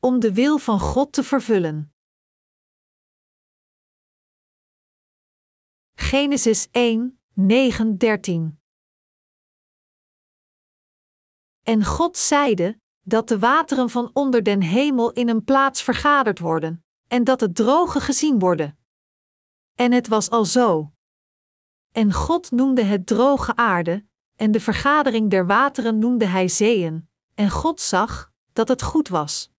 om de wil van God te vervullen. Genesis 1, 9, 13 En God zeide, dat de wateren van onder den hemel in een plaats vergaderd worden, en dat het droge gezien worden. En het was al zo. En God noemde het droge aarde, en de vergadering der wateren noemde hij zeeën, en God zag dat het goed was.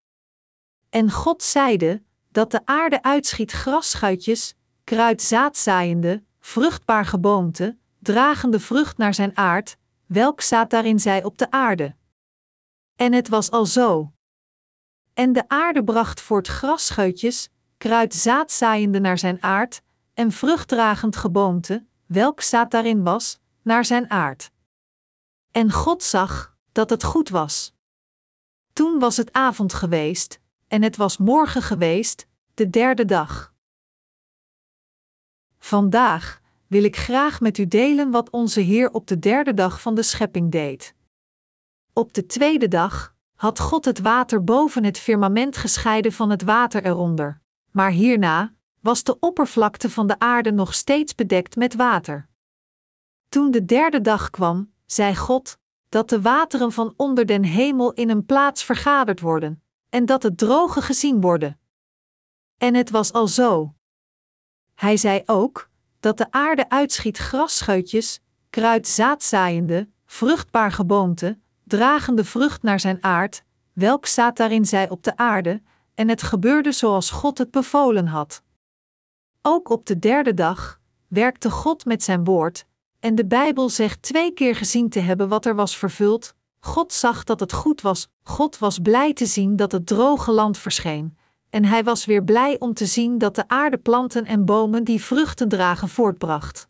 En God zeide dat de aarde uitschiet grasschuitjes, kruid zaadzaaiende, vruchtbaar geboomte, dragende vrucht naar zijn aard, welk zaad daarin zij op de aarde. En het was al zo. En de aarde bracht voort grasscheutjes, kruid zaadzaaiende naar zijn aard, en vruchtdragend geboomte, welk zaad daarin was, naar zijn aard. En God zag dat het goed was. Toen was het avond geweest, en het was morgen geweest, de derde dag. Vandaag wil ik graag met u delen wat onze Heer op de derde dag van de schepping deed. Op de tweede dag had God het water boven het firmament gescheiden van het water eronder, maar hierna was de oppervlakte van de aarde nog steeds bedekt met water. Toen de derde dag kwam, zei God, dat de wateren van onder den hemel in een plaats vergaderd worden, en dat het droge gezien worden. En het was al zo. Hij zei ook dat de aarde uitschiet grasscheutjes, kruid zaadzaaiende, vruchtbaar geboomte, dragende vrucht naar zijn aard, welk zaad daarin zij op de aarde, en het gebeurde zoals God het bevolen had. Ook op de derde dag werkte God met zijn woord, en de Bijbel zegt twee keer gezien te hebben wat er was vervuld. God zag dat het goed was, God was blij te zien dat het droge land verscheen, en hij was weer blij om te zien dat de aarde planten en bomen die vruchten dragen voortbracht.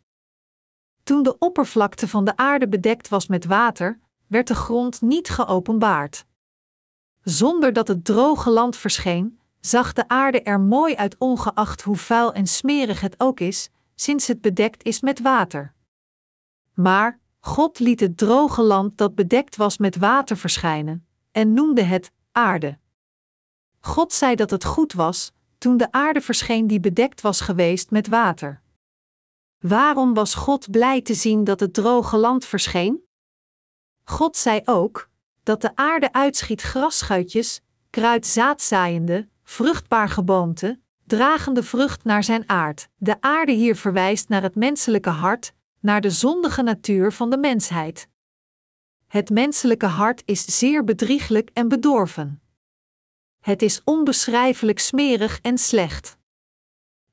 Toen de oppervlakte van de aarde bedekt was met water, werd de grond niet geopenbaard. Zonder dat het droge land verscheen, zag de aarde er mooi uit ongeacht hoe vuil en smerig het ook is, sinds het bedekt is met water. Maar God liet het droge land dat bedekt was met water verschijnen, en noemde het aarde. God zei dat het goed was, toen de aarde verscheen die bedekt was geweest met water. Waarom was God blij te zien dat het droge land verscheen? God zei ook dat de aarde uitschiet grasschuitjes, kruid zaadzaaiende, vruchtbaar geboomte, dragende vrucht naar zijn aard. De aarde hier verwijst naar het menselijke hart, naar de zondige natuur van de mensheid. Het menselijke hart is zeer bedrieglijk en bedorven. Het is onbeschrijfelijk smerig en slecht.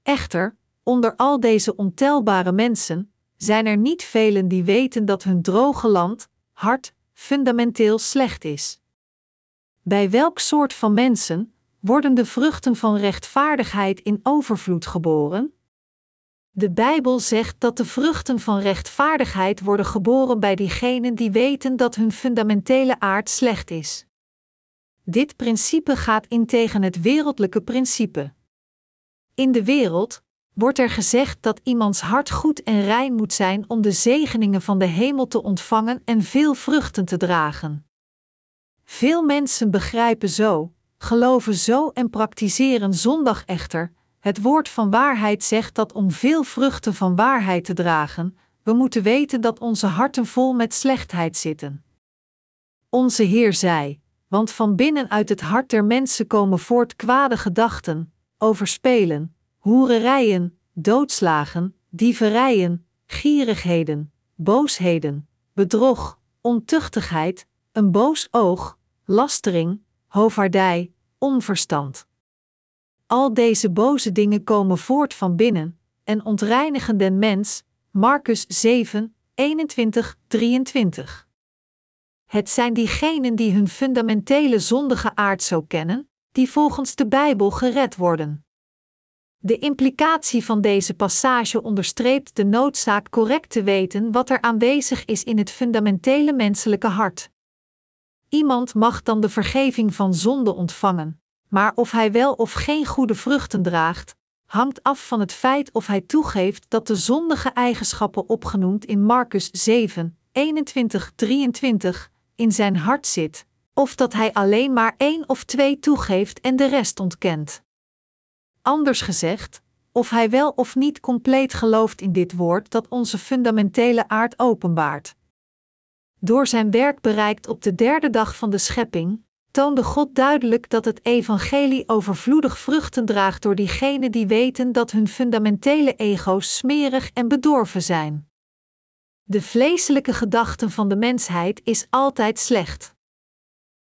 Echter, onder al deze ontelbare mensen zijn er niet velen die weten dat hun droge land, hart, fundamenteel slecht is. Bij welk soort van mensen worden de vruchten van rechtvaardigheid in overvloed geboren? De Bijbel zegt dat de vruchten van rechtvaardigheid worden geboren bij diegenen die weten dat hun fundamentele aard slecht is. Dit principe gaat in tegen het wereldlijke principe. In de wereld wordt er gezegd dat iemands hart goed en rein moet zijn om de zegeningen van de hemel te ontvangen en veel vruchten te dragen. Veel mensen begrijpen zo, geloven zo en praktiseren zondag echter. Het woord van waarheid zegt dat om veel vruchten van waarheid te dragen, we moeten weten dat onze harten vol met slechtheid zitten. Onze Heer zei: Want van binnen uit het hart der mensen komen voort kwade gedachten, overspelen, hoererijen, doodslagen, dieverijen, gierigheden, boosheden, bedrog, ontuchtigheid, een boos oog, lastering, hovaardij, onverstand. Al deze boze dingen komen voort van binnen en ontreinigen den mens. Marcus 7, 21, 23. Het zijn diegenen die hun fundamentele zondige aard zo kennen, die volgens de Bijbel gered worden. De implicatie van deze passage onderstreept de noodzaak correct te weten wat er aanwezig is in het fundamentele menselijke hart. Iemand mag dan de vergeving van zonde ontvangen, maar of hij wel of geen goede vruchten draagt, hangt af van het feit of hij toegeeft dat de zondige eigenschappen opgenoemd in Marcus 7, 21, 23 in zijn hart zit, of dat hij alleen maar één of twee toegeeft en de rest ontkent. Anders gezegd, of hij wel of niet compleet gelooft in dit woord dat onze fundamentele aard openbaart. Door zijn werk bereikt op de derde dag van de schepping, toonde God duidelijk dat het evangelie overvloedig vruchten draagt door diegenen die weten dat hun fundamentele ego's smerig en bedorven zijn. De vleeselijke gedachten van de mensheid is altijd slecht.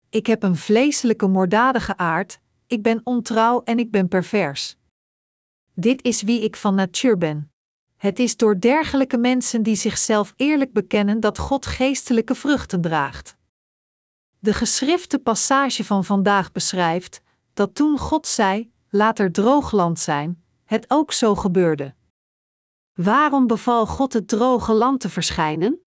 Ik heb een vleeselijke moorddadige aard, ik ben ontrouw en ik ben pervers. Dit is wie ik van natuur ben. Het is door dergelijke mensen die zichzelf eerlijk bekennen dat God geestelijke vruchten draagt. De geschrifte passage van vandaag beschrijft dat toen God zei: Laat er droog land zijn, het ook zo gebeurde. Waarom beval God het droge land te verschijnen?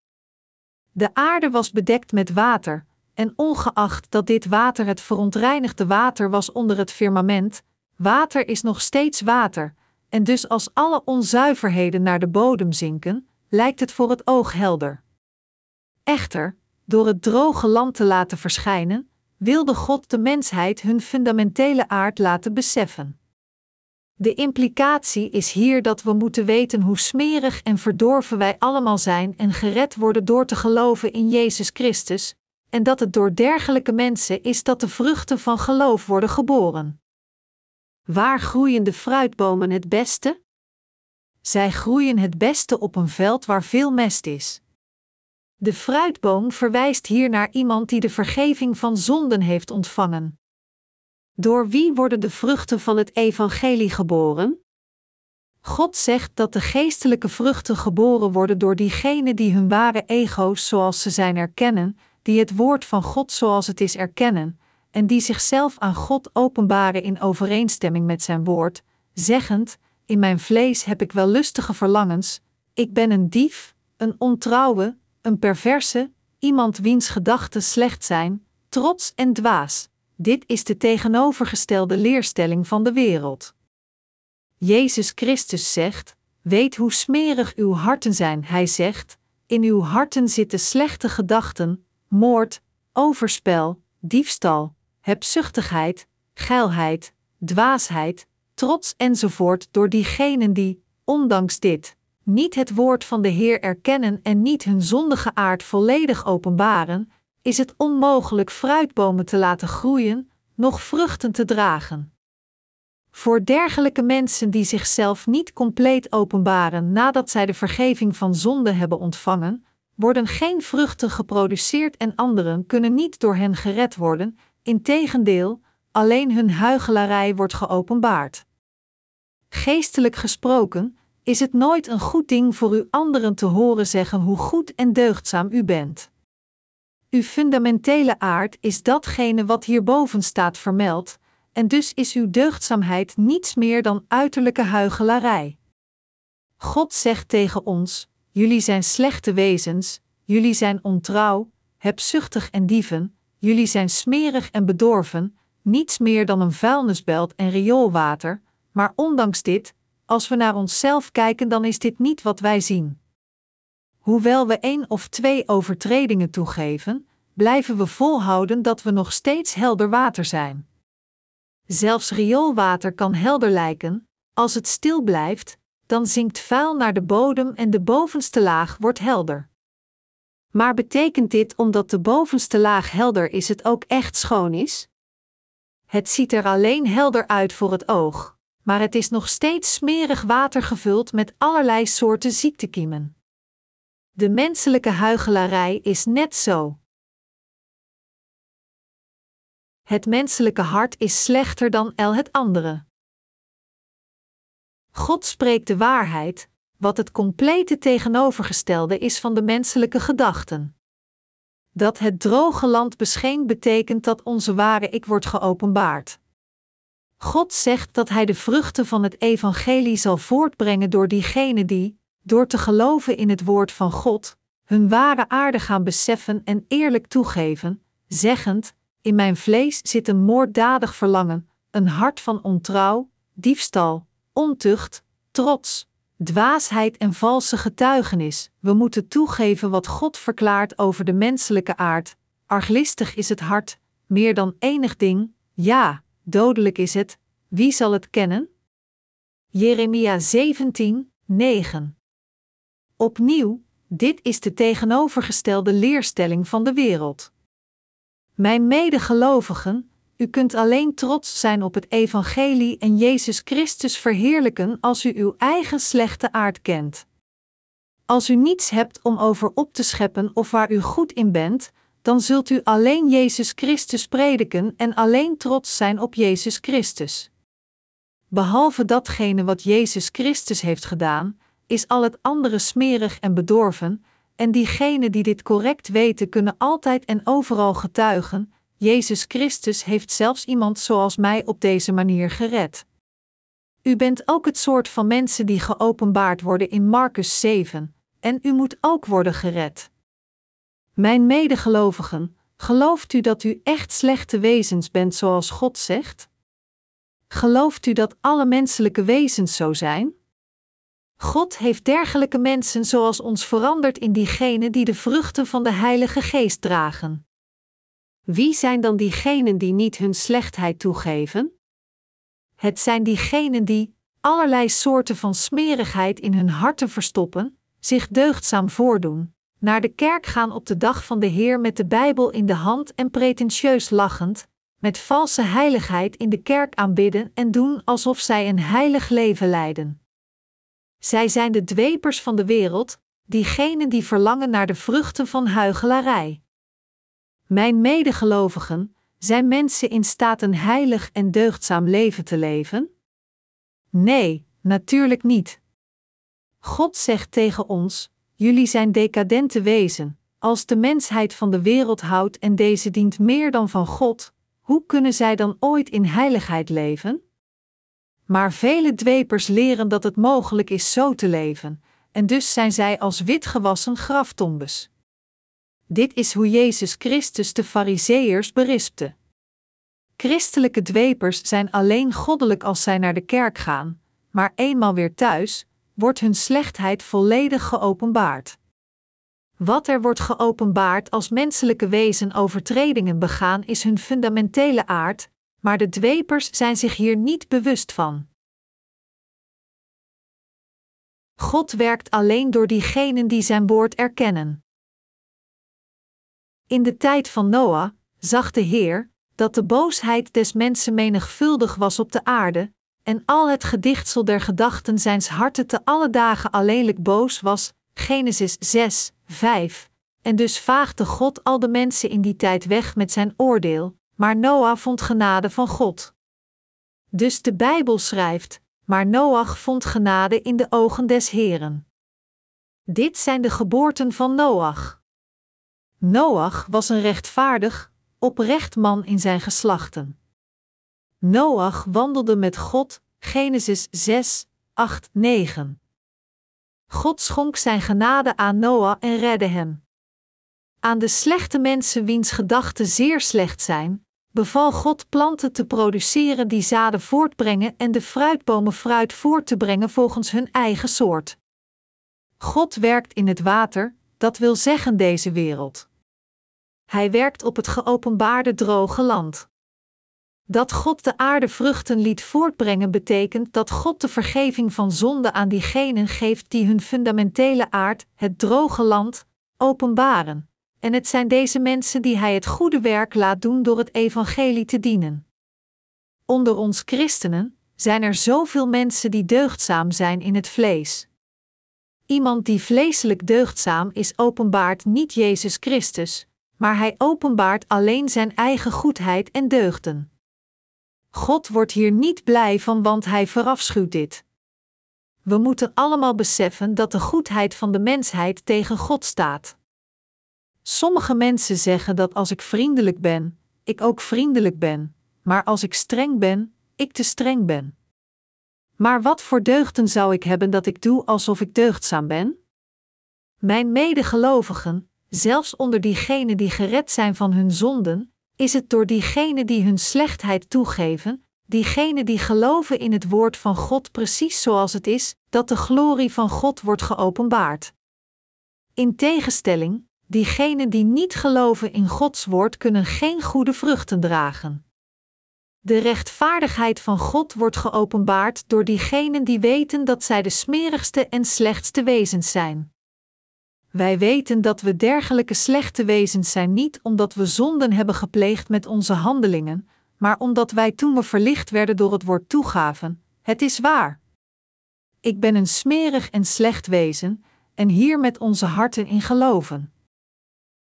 De aarde was bedekt met water, en ongeacht dat dit water het verontreinigde water was onder het firmament, water is nog steeds water, en dus als alle onzuiverheden naar de bodem zinken, lijkt het voor het oog helder. Echter, door het droge land te laten verschijnen, wilde God de mensheid hun fundamentele aard laten beseffen. De implicatie is hier dat we moeten weten hoe smerig en verdorven wij allemaal zijn en gered worden door te geloven in Jezus Christus, en dat het door dergelijke mensen is dat de vruchten van geloof worden geboren. Waar groeien de fruitbomen het beste? Zij groeien het beste op een veld waar veel mest is. De fruitboom verwijst hier naar iemand die de vergeving van zonden heeft ontvangen. Door wie worden de vruchten van het evangelie geboren? God zegt dat de geestelijke vruchten geboren worden door diegenen die hun ware ego's zoals ze zijn erkennen, die het woord van God zoals het is erkennen, en die zichzelf aan God openbaren in overeenstemming met zijn woord, zeggend: In mijn vlees heb ik wel lustige verlangens, ik ben een dief, een ontrouwe, een perverse, iemand wiens gedachten slecht zijn, trots en dwaas. Dit is de tegenovergestelde leerstelling van de wereld. Jezus Christus zegt: Weet hoe smerig uw harten zijn. Hij zegt: In uw harten zitten slechte gedachten, moord, overspel, diefstal, hebzuchtigheid, geilheid, dwaasheid, trots enzovoort door diegenen die, ondanks dit, niet het woord van de Heer erkennen en niet hun zondige aard volledig openbaren, is het onmogelijk fruitbomen te laten groeien, nog vruchten te dragen. Voor dergelijke mensen die zichzelf niet compleet openbaren nadat zij de vergeving van zonde hebben ontvangen, worden geen vruchten geproduceerd en anderen kunnen niet door hen gered worden, integendeel, alleen hun huichelarij wordt geopenbaard. Geestelijk gesproken, is het nooit een goed ding voor u anderen te horen zeggen hoe goed en deugdzaam u bent. Uw fundamentele aard is datgene wat hierboven staat vermeld, en dus is uw deugdzaamheid niets meer dan uiterlijke huichelarij. God zegt tegen ons: Jullie zijn slechte wezens, jullie zijn ontrouw, hebzuchtig en dieven, jullie zijn smerig en bedorven, niets meer dan een vuilnisbelt en rioolwater, maar ondanks dit, als we naar onszelf kijken, dan is dit niet wat wij zien. Hoewel we één of twee overtredingen toegeven, blijven we volhouden dat we nog steeds helder water zijn. Zelfs rioolwater kan helder lijken, als het stil blijft, dan zinkt vuil naar de bodem en de bovenste laag wordt helder. Maar betekent dit omdat de bovenste laag helder is, het ook echt schoon is? Het ziet er alleen helder uit voor het oog, maar het is nog steeds smerig water gevuld met allerlei soorten ziektekiemen. De menselijke huichelarij is net zo. Het menselijke hart is slechter dan el het andere. God spreekt de waarheid, wat het complete tegenovergestelde is van de menselijke gedachten. Dat het droge land bescheen betekent dat onze ware ik wordt geopenbaard. God zegt dat Hij de vruchten van het evangelie zal voortbrengen door diegenen die, door te geloven in het woord van God, hun ware aarde gaan beseffen en eerlijk toegeven, zeggend: In mijn vlees zit een moorddadig verlangen, een hart van ontrouw, diefstal, ontucht, trots, dwaasheid en valse getuigenis. We moeten toegeven wat God verklaart over de menselijke aard. Arglistig is het hart, meer dan enig ding, ja, dodelijk is het, wie zal het kennen? Jeremia 17, 9. Opnieuw, dit is de tegenovergestelde leerstelling van de wereld. Mijn medegelovigen, u kunt alleen trots zijn op het Evangelie en Jezus Christus verheerlijken als u uw eigen slechte aard kent. Als u niets hebt om over op te scheppen of waar u goed in bent, dan zult u alleen Jezus Christus prediken en alleen trots zijn op Jezus Christus. Behalve datgene wat Jezus Christus heeft gedaan, is al het andere smerig en bedorven, en diegenen die dit correct weten kunnen altijd en overal getuigen: Jezus Christus heeft zelfs iemand zoals mij op deze manier gered. U bent ook het soort van mensen die geopenbaard worden in Marcus 7, en u moet ook worden gered. Mijn medegelovigen, gelooft u dat u echt slechte wezens bent zoals God zegt? Gelooft u dat alle menselijke wezens zo zijn? God heeft dergelijke mensen zoals ons veranderd in diegenen die de vruchten van de Heilige Geest dragen. Wie zijn dan diegenen die niet hun slechtheid toegeven? Het zijn diegenen die, allerlei soorten van smerigheid in hun harten verstoppen, zich deugdzaam voordoen, naar de kerk gaan op de dag van de Heer met de Bijbel in de hand en pretentieus lachend, met valse heiligheid in de kerk aanbidden en doen alsof zij een heilig leven leiden. Zij zijn de dwepers van de wereld, diegenen die verlangen naar de vruchten van huichelarij. Mijn medegelovigen, zijn mensen in staat een heilig en deugdzaam leven te leven? Nee, natuurlijk niet. God zegt tegen ons: Jullie zijn decadente wezen. Als de mensheid van de wereld houdt en deze dient meer dan van God, hoe kunnen zij dan ooit in heiligheid leven? Maar vele dwepers leren dat het mogelijk is zo te leven, en dus zijn zij als witgewassen graftombes. Dit is hoe Jezus Christus de Fariseërs berispte. Christelijke dwepers zijn alleen goddelijk als zij naar de kerk gaan, maar eenmaal weer thuis, wordt hun slechtheid volledig geopenbaard. Wat er wordt geopenbaard als menselijke wezen overtredingen begaan, is hun fundamentele aard, maar de dwepers zijn zich hier niet bewust van. God werkt alleen door diegenen die zijn woord erkennen. In de tijd van Noah zag de Heer dat de boosheid des mensen menigvuldig was op de aarde, en al het gedichtsel der gedachten zijns harten te alle dagen alleenlijk boos was. Genesis 6, 5. En dus vaagde God al de mensen in die tijd weg met zijn oordeel, maar Noach vond genade van God. Dus de Bijbel schrijft: Maar Noach vond genade in de ogen des Heren. Dit zijn de geboorten van Noach. Noach was een rechtvaardig, oprecht man in zijn geslachten. Noach wandelde met God, Genesis 6, 8, 9. God schonk zijn genade aan Noach en redde hem. Aan de slechte mensen wiens gedachten zeer slecht zijn, beval God planten te produceren die zaden voortbrengen en de fruitbomen fruit voort te brengen volgens hun eigen soort. God werkt in het water, dat wil zeggen deze wereld. Hij werkt op het geopenbaarde droge land. Dat God de aarde vruchten liet voortbrengen betekent dat God de vergeving van zonde aan diegenen geeft die hun fundamentele aard, het droge land, openbaren. En het zijn deze mensen die Hij het goede werk laat doen door het evangelie te dienen. Onder ons christenen zijn er zoveel mensen die deugdzaam zijn in het vlees. Iemand die vleeselijk deugdzaam is, openbaart niet Jezus Christus, maar hij openbaart alleen zijn eigen goedheid en deugden. God wordt hier niet blij van, want hij verafschuwt dit. We moeten allemaal beseffen dat de goedheid van de mensheid tegen God staat. Sommige mensen zeggen dat als ik vriendelijk ben, ik ook vriendelijk ben, maar als ik streng ben, ik te streng ben. Maar wat voor deugden zou ik hebben dat ik doe alsof ik deugdzaam ben? Mijn medegelovigen, zelfs onder diegenen die gered zijn van hun zonden, is het door diegenen die hun slechtheid toegeven, diegenen die geloven in het woord van God precies zoals het is, dat de glorie van God wordt geopenbaard. In tegenstelling, diegenen die niet geloven in Gods woord kunnen geen goede vruchten dragen. De rechtvaardigheid van God wordt geopenbaard door diegenen die weten dat zij de smerigste en slechtste wezens zijn. Wij weten dat we dergelijke slechte wezens zijn niet omdat we zonden hebben gepleegd met onze handelingen, maar omdat wij toen we verlicht werden door het woord toegaven: Het is waar. Ik ben een smerig en slecht wezen, en hier met onze harten in geloven.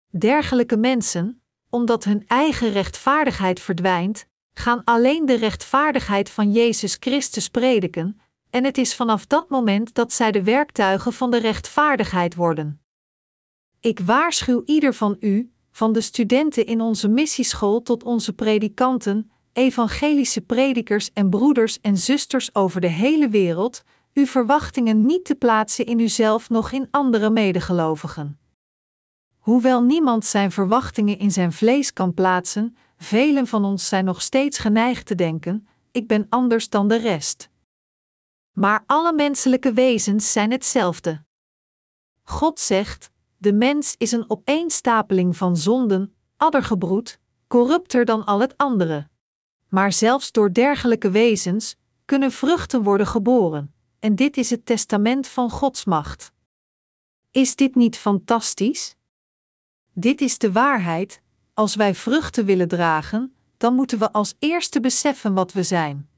Dergelijke mensen, omdat hun eigen rechtvaardigheid verdwijnt, gaan alleen de rechtvaardigheid van Jezus Christus prediken, en het is vanaf dat moment dat zij de werktuigen van de rechtvaardigheid worden. Ik waarschuw ieder van u, van de studenten in onze missieschool tot onze predikanten, evangelische predikers en broeders en zusters over de hele wereld, uw verwachtingen niet te plaatsen in uzelf noch in andere medegelovigen. Hoewel niemand zijn verwachtingen in zijn vlees kan plaatsen, velen van ons zijn nog steeds geneigd te denken: ik ben anders dan de rest. Maar alle menselijke wezens zijn hetzelfde. God zegt: de mens is een opeenstapeling van zonden, addergebroed, corrupter dan al het andere. Maar zelfs door dergelijke wezens kunnen vruchten worden geboren, en dit is het testament van Gods macht. Is dit niet fantastisch? Dit is de waarheid. Als wij vruchten willen dragen, dan moeten we als eerste beseffen wat we zijn.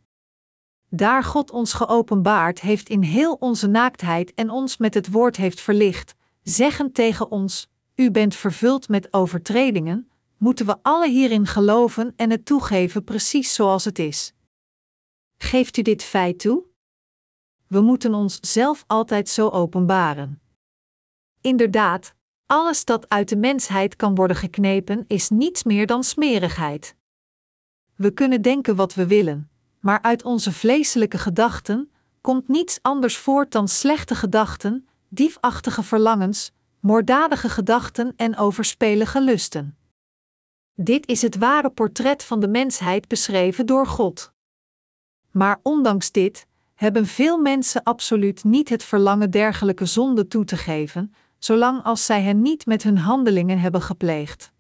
Daar God ons geopenbaard heeft in heel onze naaktheid en ons met het woord heeft verlicht, zeggen tegen ons: U bent vervuld met overtredingen, moeten we alle hierin geloven en het toegeven precies zoals het is. Geeft u dit feit toe? We moeten ons zelf altijd zo openbaren. Inderdaad, alles dat uit de mensheid kan worden geknepen is niets meer dan smerigheid. We kunnen denken wat we willen, maar uit onze vleeselijke gedachten komt niets anders voort dan slechte gedachten, diefachtige verlangens, moorddadige gedachten en overspelige lusten. Dit is het ware portret van de mensheid beschreven door God. Maar ondanks dit hebben veel mensen absoluut niet het verlangen dergelijke zonden toe te geven, zolang als zij hen niet met hun handelingen hebben gepleegd.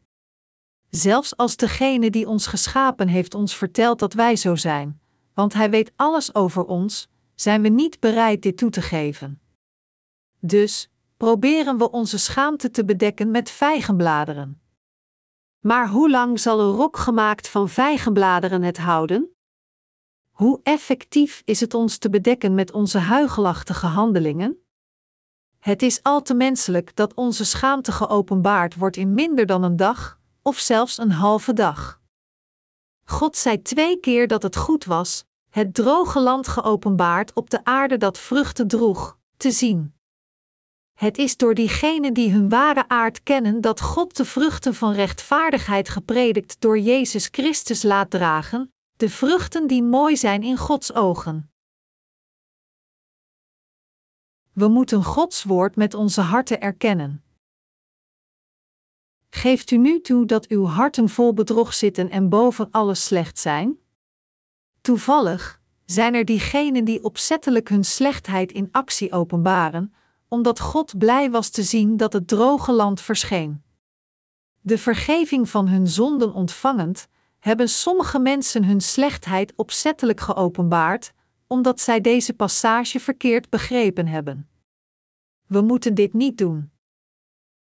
Zelfs als degene die ons geschapen heeft ons vertelt dat wij zo zijn, want hij weet alles over ons, zijn we niet bereid dit toe te geven. Dus proberen we onze schaamte te bedekken met vijgenbladeren. Maar hoe lang zal een rok gemaakt van vijgenbladeren het houden? Hoe effectief is het ons te bedekken met onze huigelachtige handelingen? Het is al te menselijk dat onze schaamte geopenbaard wordt in minder dan een dag, of zelfs een halve dag. God zei twee keer dat het goed was, het droge land geopenbaard op de aarde dat vruchten droeg, te zien. Het is door diegenen die hun ware aard kennen dat God de vruchten van rechtvaardigheid gepredikt door Jezus Christus laat dragen, de vruchten die mooi zijn in Gods ogen. We moeten Gods woord met onze harten erkennen. Geeft u nu toe dat uw harten vol bedrog zitten en boven alles slecht zijn? Toevallig zijn er diegenen die opzettelijk hun slechtheid in actie openbaren, omdat God blij was te zien dat het droge land verscheen. De vergeving van hun zonden ontvangend, hebben sommige mensen hun slechtheid opzettelijk geopenbaard, omdat zij deze passage verkeerd begrepen hebben. We moeten dit niet doen.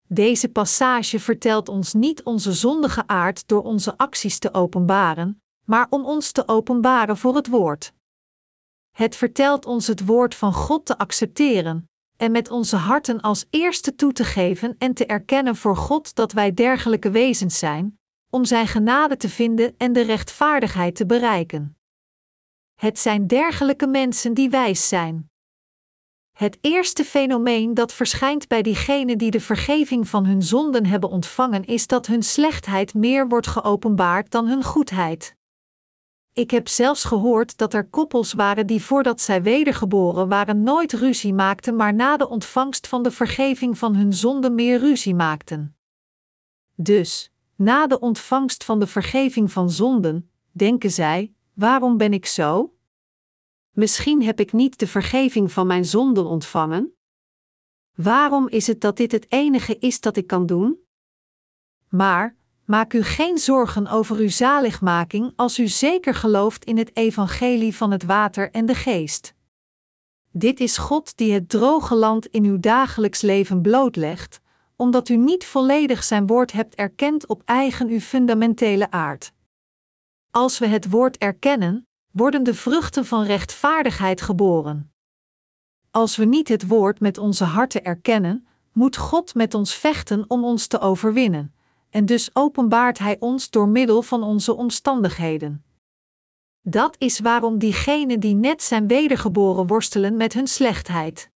Deze passage vertelt ons niet onze zondige aard door onze acties te openbaren, maar om ons te openbaren voor het woord. Het vertelt ons het woord van God te accepteren, en met onze harten als eerste toe te geven en te erkennen voor God dat wij dergelijke wezens zijn, om Zijn genade te vinden en de rechtvaardigheid te bereiken. Het zijn dergelijke mensen die wijs zijn. Het eerste fenomeen dat verschijnt bij diegenen die de vergeving van hun zonden hebben ontvangen is dat hun slechtheid meer wordt geopenbaard dan hun goedheid. Ik heb zelfs gehoord dat er koppels waren die voordat zij wedergeboren waren nooit ruzie maakten, maar na de ontvangst van de vergeving van hun zonde meer ruzie maakten. Dus, na de ontvangst van de vergeving van zonden, denken zij: waarom ben ik zo? Misschien heb ik niet de vergeving van mijn zonden ontvangen? Waarom is het dat dit het enige is dat ik kan doen? Maar, maak u geen zorgen over uw zaligmaking als u zeker gelooft in het evangelie van het water en de geest. Dit is God die het droge land in uw dagelijks leven blootlegt, omdat u niet volledig zijn woord hebt erkend op eigen uw fundamentele aard. Als we het woord erkennen, worden de vruchten van rechtvaardigheid geboren. Als we niet het woord met onze harten erkennen, moet God met ons vechten om ons te overwinnen, en dus openbaart Hij ons door middel van onze omstandigheden. Dat is waarom diegenen die net zijn wedergeboren worstelen met hun slechtheid.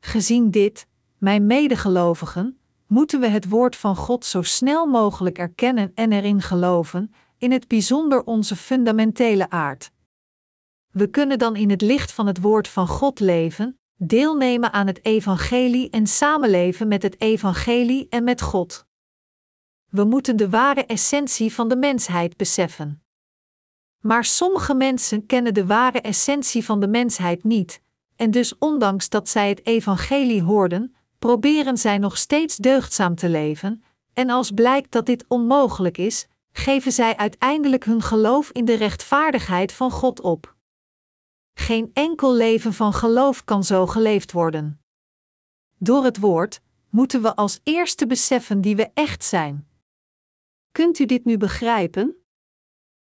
Gezien dit, mijn medegelovigen, moeten we het woord van God zo snel mogelijk erkennen en erin geloven, in het bijzonder onze fundamentele aard. We kunnen dan in het licht van het woord van God leven, deelnemen aan het evangelie en samenleven met het evangelie en met God. We moeten de ware essentie van de mensheid beseffen. Maar sommige mensen kennen de ware essentie van de mensheid niet, en dus ondanks dat zij het evangelie hoorden, proberen zij nog steeds deugdzaam te leven, en als blijkt dat dit onmogelijk is, geven zij uiteindelijk hun geloof in de rechtvaardigheid van God op. Geen enkel leven van geloof kan zo geleefd worden. Door het woord moeten we als eerste beseffen die we echt zijn. Kunt u dit nu begrijpen?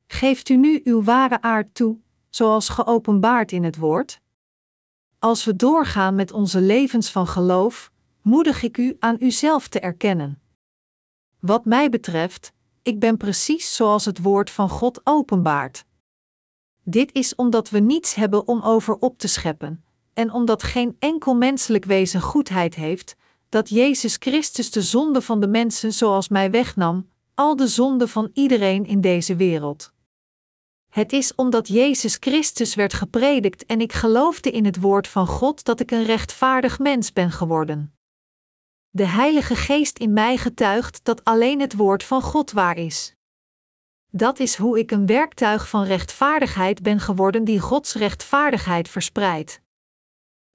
Geeft u nu uw ware aard toe, zoals geopenbaard in het woord? Als we doorgaan met onze levens van geloof, moedig ik u aan uzelf te erkennen. Wat mij betreft, ik ben precies zoals het woord van God openbaart. Dit is omdat we niets hebben om over op te scheppen, en omdat geen enkel menselijk wezen goedheid heeft, dat Jezus Christus de zonde van de mensen zoals mij wegnam, al de zonde van iedereen in deze wereld. Het is omdat Jezus Christus werd gepredikt en ik geloofde in het woord van God dat ik een rechtvaardig mens ben geworden. De Heilige Geest in mij getuigt dat alleen het woord van God waar is. Dat is hoe ik een werktuig van rechtvaardigheid ben geworden die Gods rechtvaardigheid verspreidt.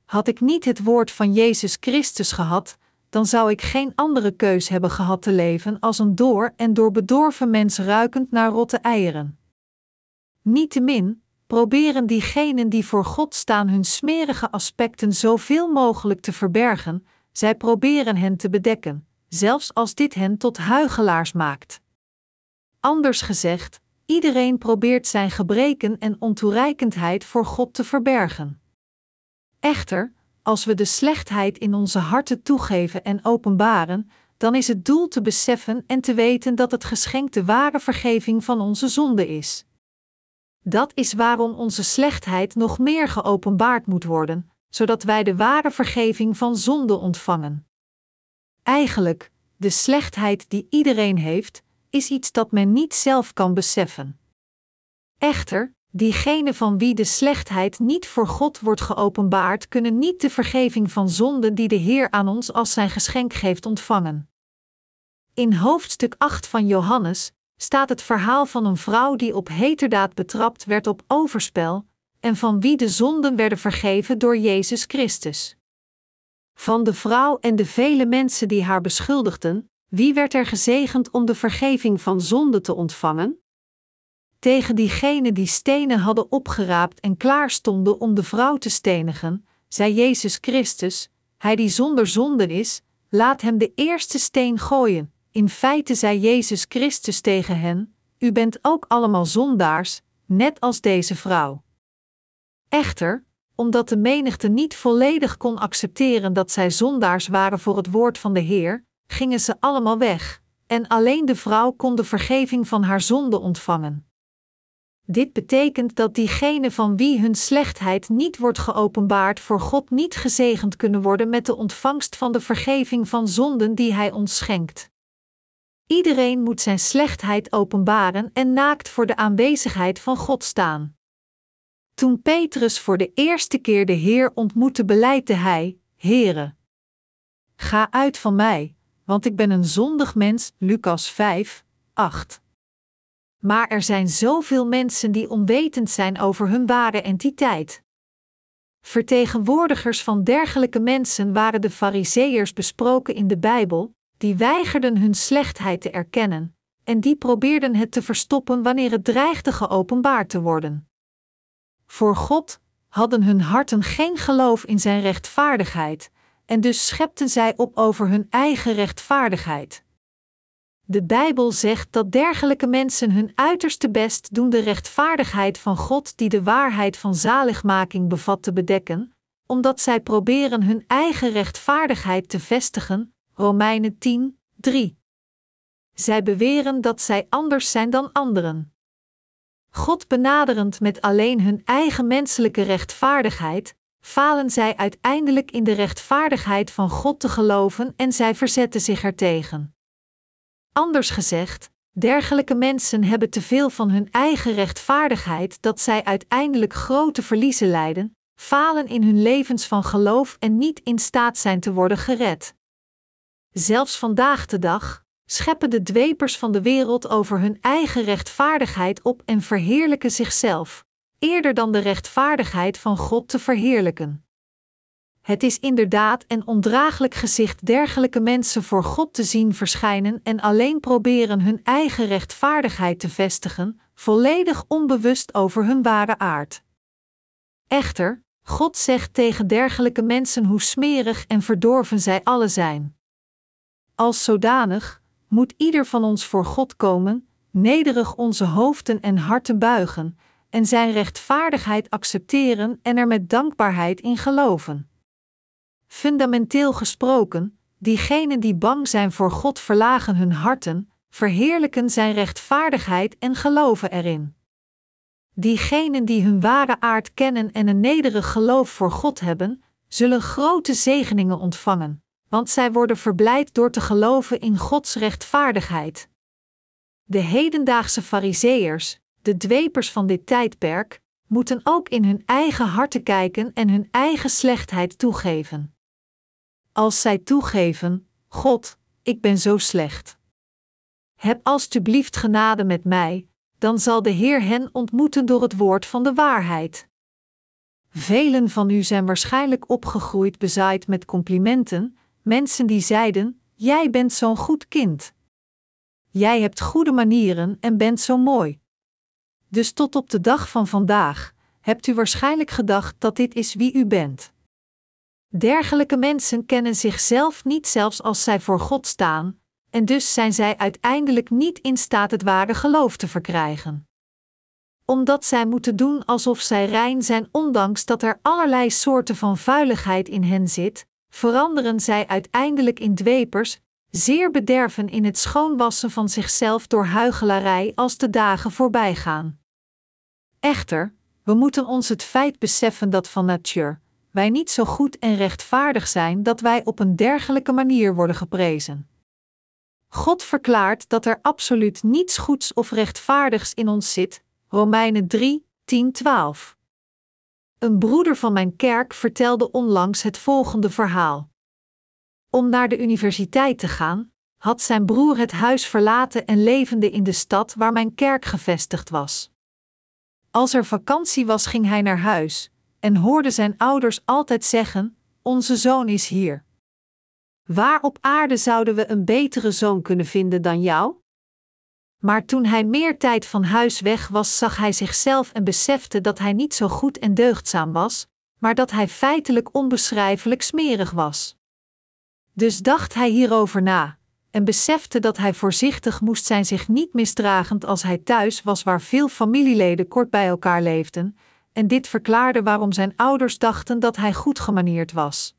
Had ik niet het woord van Jezus Christus gehad, dan zou ik geen andere keus hebben gehad te leven als een door en door bedorven mens ruikend naar rotte eieren. Niettemin, proberen diegenen die voor God staan hun smerige aspecten zoveel mogelijk te verbergen, zij proberen hen te bedekken, zelfs als dit hen tot huigelaars maakt. Anders gezegd, iedereen probeert zijn gebreken en ontoereikendheid voor God te verbergen. Echter, als we de slechtheid in onze harten toegeven en openbaren, dan is het doel te beseffen en te weten dat het geschenk de ware vergeving van onze zonde is. Dat is waarom onze slechtheid nog meer geopenbaard moet worden, zodat wij de ware vergeving van zonde ontvangen. Eigenlijk, de slechtheid die iedereen heeft, is iets dat men niet zelf kan beseffen. Echter, diegenen van wie de slechtheid niet voor God wordt geopenbaard, kunnen niet de vergeving van zonde die de Heer aan ons als zijn geschenk geeft ontvangen. In hoofdstuk 8 van Johannes staat het verhaal van een vrouw die op heterdaad betrapt werd op overspel, en van wie de zonden werden vergeven door Jezus Christus. Van de vrouw en de vele mensen die haar beschuldigden, wie werd er gezegend om de vergeving van zonde te ontvangen? Tegen diegenen die stenen hadden opgeraapt en klaar stonden om de vrouw te stenigen, zei Jezus Christus: Hij die zonder zonde is, laat hem de eerste steen gooien. In feite zei Jezus Christus tegen hen: U bent ook allemaal zondaars, net als deze vrouw. Echter, omdat de menigte niet volledig kon accepteren dat zij zondaars waren voor het woord van de Heer, gingen ze allemaal weg, en alleen de vrouw kon de vergeving van haar zonde ontvangen. Dit betekent dat diegenen van wie hun slechtheid niet wordt geopenbaard voor God niet gezegend kunnen worden met de ontvangst van de vergeving van zonden die Hij ons schenkt. Iedereen moet zijn slechtheid openbaren en naakt voor de aanwezigheid van God staan. Toen Petrus voor de eerste keer de Heer ontmoette, beleidde hij: Heere, ga uit van mij, want ik ben een zondig mens. Lucas 5, 8. Maar er zijn zoveel mensen die onwetend zijn over hun ware entiteit. Vertegenwoordigers van dergelijke mensen waren de Fariseërs besproken in de Bijbel, die weigerden hun slechtheid te erkennen, en die probeerden het te verstoppen wanneer het dreigde geopenbaard te worden. Voor God hadden hun harten geen geloof in zijn rechtvaardigheid, en dus schepten zij op over hun eigen rechtvaardigheid. De Bijbel zegt dat dergelijke mensen hun uiterste best doen de rechtvaardigheid van God, die de waarheid van zaligmaking bevat, te bedekken, omdat zij proberen hun eigen rechtvaardigheid te vestigen. Romeinen 10, 3. Zij beweren dat zij anders zijn dan anderen. God benaderend met alleen hun eigen menselijke rechtvaardigheid, falen zij uiteindelijk in de rechtvaardigheid van God te geloven en zij verzetten zich ertegen. Anders gezegd, dergelijke mensen hebben te veel van hun eigen rechtvaardigheid dat zij uiteindelijk grote verliezen lijden, falen in hun levens van geloof en niet in staat zijn te worden gered. Zelfs vandaag de dag scheppen de dwepers van de wereld over hun eigen rechtvaardigheid op en verheerlijken zichzelf, eerder dan de rechtvaardigheid van God te verheerlijken. Het is inderdaad een ondraaglijk gezicht dergelijke mensen voor God te zien verschijnen en alleen proberen hun eigen rechtvaardigheid te vestigen, volledig onbewust over hun ware aard. Echter, God zegt tegen dergelijke mensen hoe smerig en verdorven zij alle zijn. Als zodanig moet ieder van ons voor God komen, nederig onze hoofden en harten buigen, en Zijn rechtvaardigheid accepteren en er met dankbaarheid in geloven. Fundamenteel gesproken, diegenen die bang zijn voor God verlagen hun harten, verheerlijken Zijn rechtvaardigheid en geloven erin. Diegenen die hun ware aard kennen en een nederig geloof voor God hebben, zullen grote zegeningen ontvangen, want zij worden verblijd door te geloven in Gods rechtvaardigheid. De hedendaagse Fariseërs, de dwepers van dit tijdperk, moeten ook in hun eigen harten kijken en hun eigen slechtheid toegeven. Als zij toegeven: God, ik ben zo slecht. Heb alstublieft genade met mij, dan zal de Heer hen ontmoeten door het woord van de waarheid. Velen van u zijn waarschijnlijk opgegroeid bezaaid met complimenten, mensen die zeiden: Jij bent zo'n goed kind. Jij hebt goede manieren en bent zo mooi. Dus tot op de dag van vandaag hebt u waarschijnlijk gedacht dat dit is wie u bent. Dergelijke mensen kennen zichzelf niet zelfs als zij voor God staan, en dus zijn zij uiteindelijk niet in staat het ware geloof te verkrijgen. Omdat zij moeten doen alsof zij rein zijn, ondanks dat er allerlei soorten van vuiligheid in hen zit, veranderen zij uiteindelijk in dwepers, zeer bederven in het schoonwassen van zichzelf door huichelarij als de dagen voorbij gaan. Echter, we moeten ons het feit beseffen dat van natuur wij niet zo goed en rechtvaardig zijn dat wij op een dergelijke manier worden geprezen. God verklaart dat er absoluut niets goeds of rechtvaardigs in ons zit. Romeinen 3, 10, 12. Een broeder van mijn kerk vertelde onlangs het volgende verhaal. Om naar de universiteit te gaan, had zijn broer het huis verlaten en levende in de stad waar mijn kerk gevestigd was. Als er vakantie was, ging hij naar huis en hoorde zijn ouders altijd zeggen: Onze zoon is hier. Waar op aarde zouden we een betere zoon kunnen vinden dan jou? Maar toen hij meer tijd van huis weg was, zag hij zichzelf en besefte dat hij niet zo goed en deugdzaam was, maar dat hij feitelijk onbeschrijfelijk smerig was. Dus dacht hij hierover na, en besefte dat hij voorzichtig moest zijn zich niet misdragend als hij thuis was waar veel familieleden kort bij elkaar leefden, en dit verklaarde waarom zijn ouders dachten dat hij goed gemanierd was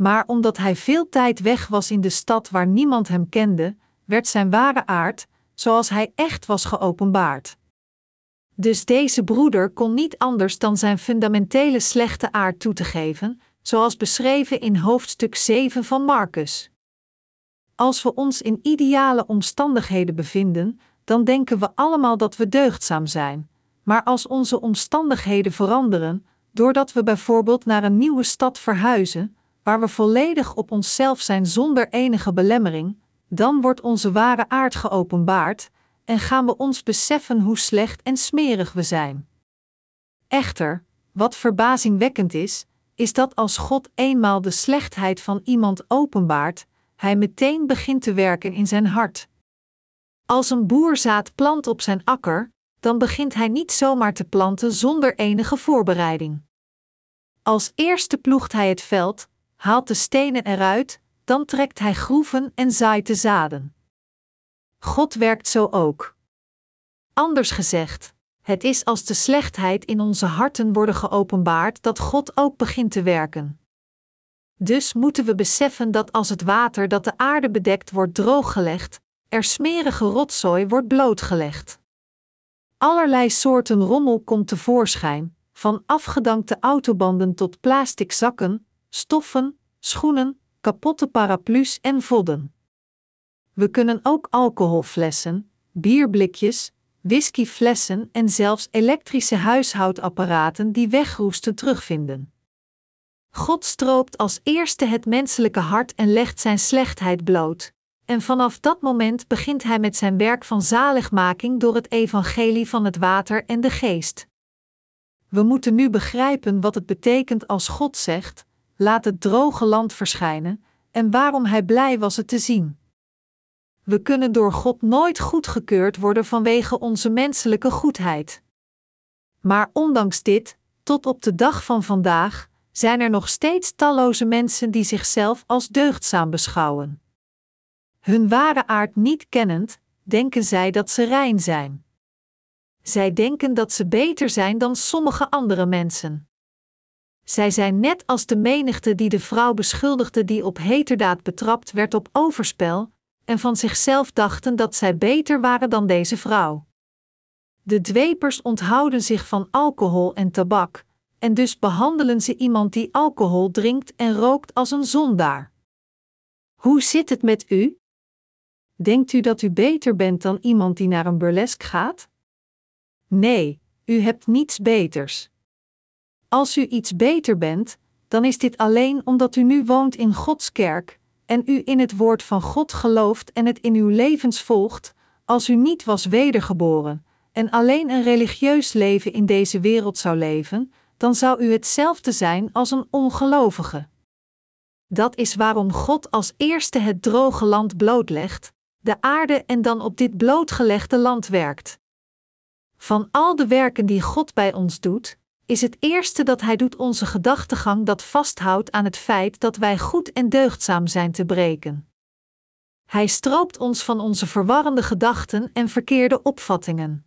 maar omdat hij veel tijd weg was in de stad waar niemand hem kende, werd zijn ware aard, zoals hij echt was, geopenbaard. Dus deze broeder kon niet anders dan zijn fundamentele slechte aard toe te geven, zoals beschreven in hoofdstuk 7 van Marcus. Als we ons in ideale omstandigheden bevinden, dan denken we allemaal dat we deugdzaam zijn. Maar als onze omstandigheden veranderen, doordat we bijvoorbeeld naar een nieuwe stad verhuizen, waar we volledig op onszelf zijn zonder enige belemmering, dan wordt onze ware aard geopenbaard en gaan we ons beseffen hoe slecht en smerig we zijn. Echter, wat verbazingwekkend is, is dat als God eenmaal de slechtheid van iemand openbaart, hij meteen begint te werken in zijn hart. Als een boer zaad plant op zijn akker, dan begint hij niet zomaar te planten zonder enige voorbereiding. Als eerste ploegt hij het veld, haalt de stenen eruit, dan trekt hij groeven en zaait de zaden. God werkt zo ook. Anders gezegd, het is als de slechtheid in onze harten worden geopenbaard dat God ook begint te werken. Dus moeten we beseffen dat als het water dat de aarde bedekt wordt drooggelegd, er smerige rotzooi wordt blootgelegd. Allerlei soorten rommel komt tevoorschijn, van afgedankte autobanden tot plastic zakken, stoffen, schoenen, kapotte paraplu's en vodden. We kunnen ook alcoholflessen, bierblikjes, whiskyflessen en zelfs elektrische huishoudapparaten die wegroesten terugvinden. God stroopt als eerste het menselijke hart en legt zijn slechtheid bloot. En vanaf dat moment begint hij met zijn werk van zaligmaking door het evangelie van het water en de geest. We moeten nu begrijpen wat het betekent als God zegt: laat het droge land verschijnen, en waarom hij blij was het te zien. We kunnen door God nooit goedgekeurd worden vanwege onze menselijke goedheid. Maar ondanks dit, tot op de dag van vandaag, zijn er nog steeds talloze mensen die zichzelf als deugdzaam beschouwen. Hun ware aard niet kennend, denken zij dat ze rein zijn. Zij denken dat ze beter zijn dan sommige andere mensen. Zij zijn net als de menigte die de vrouw beschuldigde die op heterdaad betrapt werd op overspel, en van zichzelf dachten dat zij beter waren dan deze vrouw. De dwepers onthouden zich van alcohol en tabak, en dus behandelen ze iemand die alcohol drinkt en rookt als een zondaar. Hoe zit het met u? Denkt u dat u beter bent dan iemand die naar een burlesk gaat? Nee, u hebt niets beters. Als u iets beter bent, dan is dit alleen omdat u nu woont in Gods kerk en u in het woord van God gelooft en het in uw levens volgt, als u niet was wedergeboren en alleen een religieus leven in deze wereld zou leven, dan zou u hetzelfde zijn als een ongelovige. Dat is waarom God als eerste het droge land blootlegt, de aarde en dan op dit blootgelegde land werkt. Van al de werken die God bij ons doet, is het eerste dat Hij doet onze gedachtegang dat vasthoudt aan het feit dat wij goed en deugdzaam zijn te breken. Hij stroopt ons van onze verwarrende gedachten en verkeerde opvattingen.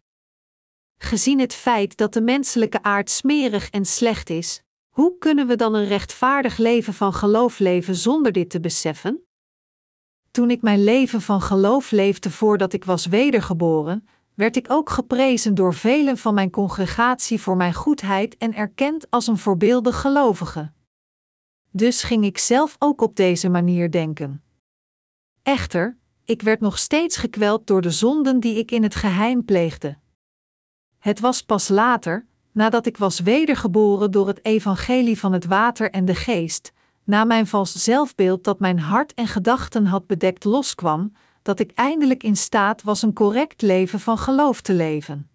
Gezien het feit dat de menselijke aard smerig en slecht is, hoe kunnen we dan een rechtvaardig leven van geloof leven zonder dit te beseffen? Toen ik mijn leven van geloof leefde voordat ik was wedergeboren, werd ik ook geprezen door velen van mijn congregatie voor mijn goedheid en erkend als een voorbeeldig gelovige. Dus ging ik zelf ook op deze manier denken. Echter, ik werd nog steeds gekweld door de zonden die ik in het geheim pleegde. Het was pas later, nadat ik was wedergeboren door het evangelie van het water en de geest, na mijn vals zelfbeeld dat mijn hart en gedachten had bedekt loskwam, dat ik eindelijk in staat was een correct leven van geloof te leven.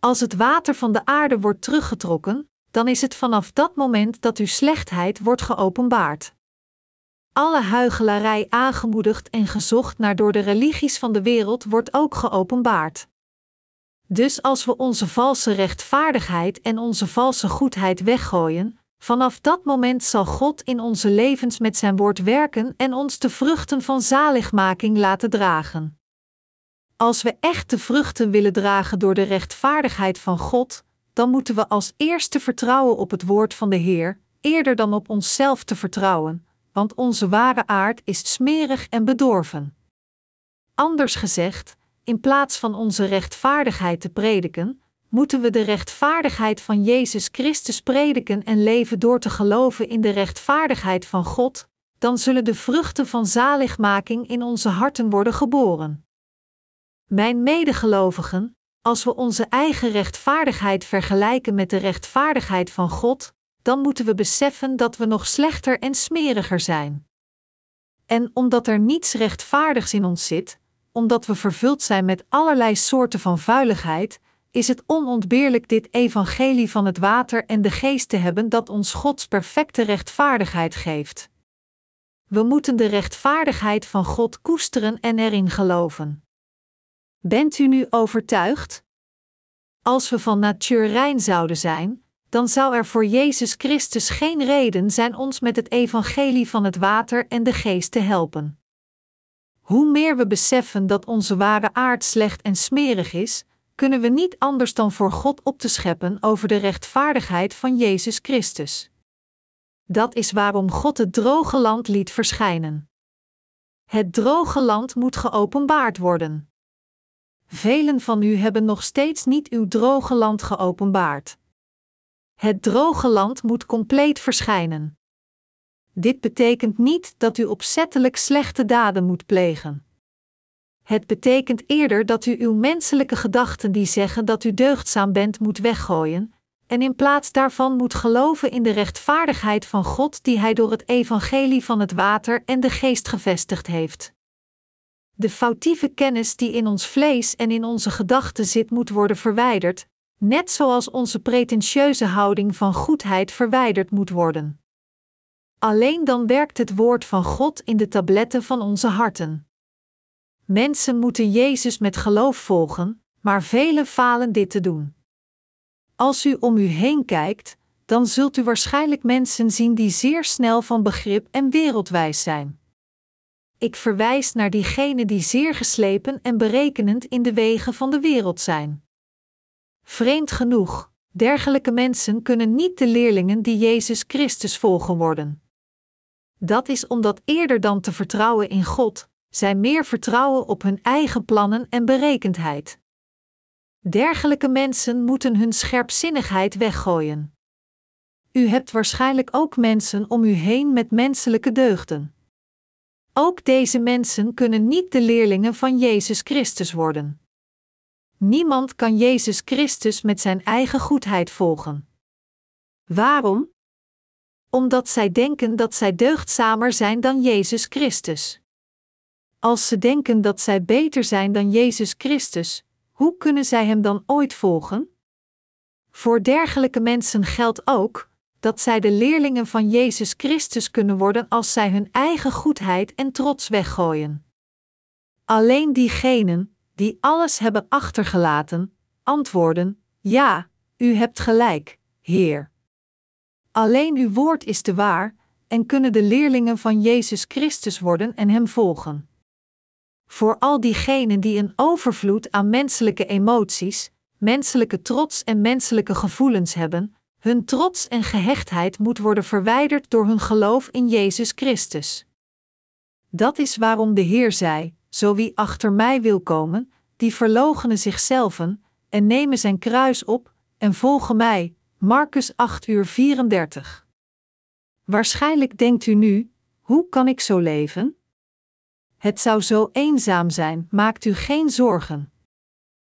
Als het water van de aarde wordt teruggetrokken, dan is het vanaf dat moment dat uw slechtheid wordt geopenbaard. Alle huigelarij aangemoedigd en gezocht naar door de religies van de wereld wordt ook geopenbaard. Dus als we onze valse rechtvaardigheid en onze valse goedheid weggooien, Vanaf dat moment zal God in onze levens met zijn woord werken en ons de vruchten van zaligmaking laten dragen. Als we echt de vruchten willen dragen door de rechtvaardigheid van God, dan moeten we als eerste vertrouwen op het woord van de Heer, eerder dan op onszelf te vertrouwen, want onze ware aard is smerig en bedorven. Anders gezegd, in plaats van onze rechtvaardigheid te prediken, moeten we de rechtvaardigheid van Jezus Christus prediken en leven door te geloven in de rechtvaardigheid van God, dan zullen de vruchten van zaligmaking in onze harten worden geboren. Mijn medegelovigen, als we onze eigen rechtvaardigheid vergelijken met de rechtvaardigheid van God, dan moeten we beseffen dat we nog slechter en smeriger zijn. En omdat er niets rechtvaardigs in ons zit, omdat we vervuld zijn met allerlei soorten van vuiligheid, is het onontbeerlijk dit evangelie van het water en de geest te hebben dat ons Gods perfecte rechtvaardigheid geeft. We moeten de rechtvaardigheid van God koesteren en erin geloven. Bent u nu overtuigd? Als we van natuur rein zouden zijn, dan zou er voor Jezus Christus geen reden zijn ons met het evangelie van het water en de geest te helpen. Hoe meer we beseffen dat onze ware aard slecht en smerig is, kunnen we niet anders dan voor God op te scheppen over de rechtvaardigheid van Jezus Christus. Dat is waarom God het droge land liet verschijnen. Het droge land moet geopenbaard worden. Velen van u hebben nog steeds niet uw droge land geopenbaard. Het droge land moet compleet verschijnen. Dit betekent niet dat u opzettelijk slechte daden moet plegen. Het betekent eerder dat u uw menselijke gedachten die zeggen dat u deugdzaam bent moet weggooien, en in plaats daarvan moet geloven in de rechtvaardigheid van God die Hij door het evangelie van het water en de geest gevestigd heeft. De foutieve kennis die in ons vlees en in onze gedachten zit, moet worden verwijderd, net zoals onze pretentieuze houding van goedheid verwijderd moet worden. Alleen dan werkt het woord van God in de tabletten van onze harten. Mensen moeten Jezus met geloof volgen, maar velen falen dit te doen. Als u om u heen kijkt, dan zult u waarschijnlijk mensen zien die zeer snel van begrip en wereldwijs zijn. Ik verwijs naar diegenen die zeer geslepen en berekenend in de wegen van de wereld zijn. Vreemd genoeg, dergelijke mensen kunnen niet de leerlingen die Jezus Christus volgen worden. Dat is omdat eerder dan te vertrouwen in God, zij meer vertrouwen op hun eigen plannen en berekendheid. Dergelijke mensen moeten hun scherpzinnigheid weggooien. U hebt waarschijnlijk ook mensen om u heen met menselijke deugden. Ook deze mensen kunnen niet de leerlingen van Jezus Christus worden. Niemand kan Jezus Christus met zijn eigen goedheid volgen. Waarom? Omdat zij denken dat zij deugdzamer zijn dan Jezus Christus. Als ze denken dat zij beter zijn dan Jezus Christus, hoe kunnen zij Hem dan ooit volgen? Voor dergelijke mensen geldt ook dat zij de leerlingen van Jezus Christus kunnen worden als zij hun eigen goedheid en trots weggooien. Alleen diegenen die alles hebben achtergelaten, antwoorden: Ja, u hebt gelijk, Heer. Alleen uw woord is de waar, en kunnen de leerlingen van Jezus Christus worden en Hem volgen. Voor al diegenen die een overvloed aan menselijke emoties, menselijke trots en menselijke gevoelens hebben, hun trots en gehechtheid moet worden verwijderd door hun geloof in Jezus Christus. Dat is waarom de Heer zei: Zo wie achter mij wil komen, die verloochenen zichzelf en nemen zijn kruis op en volgen mij. Marcus 8 uur 34. Waarschijnlijk denkt u nu: hoe kan ik zo leven? Het zou zo eenzaam zijn, maakt u geen zorgen.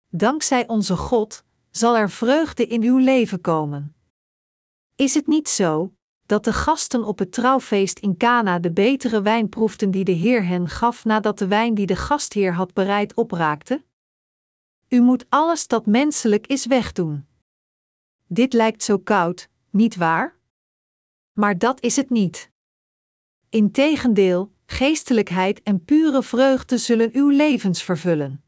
Dankzij onze God zal er vreugde in uw leven komen. Is het niet zo dat de gasten op het trouwfeest in Cana de betere wijn proefden die de Heer hen gaf nadat de wijn die de gastheer had bereid opraakte? U moet alles dat menselijk is wegdoen. Dit lijkt zo koud, niet waar? Maar dat is het niet. Integendeel, geestelijkheid en pure vreugde zullen uw levens vervullen.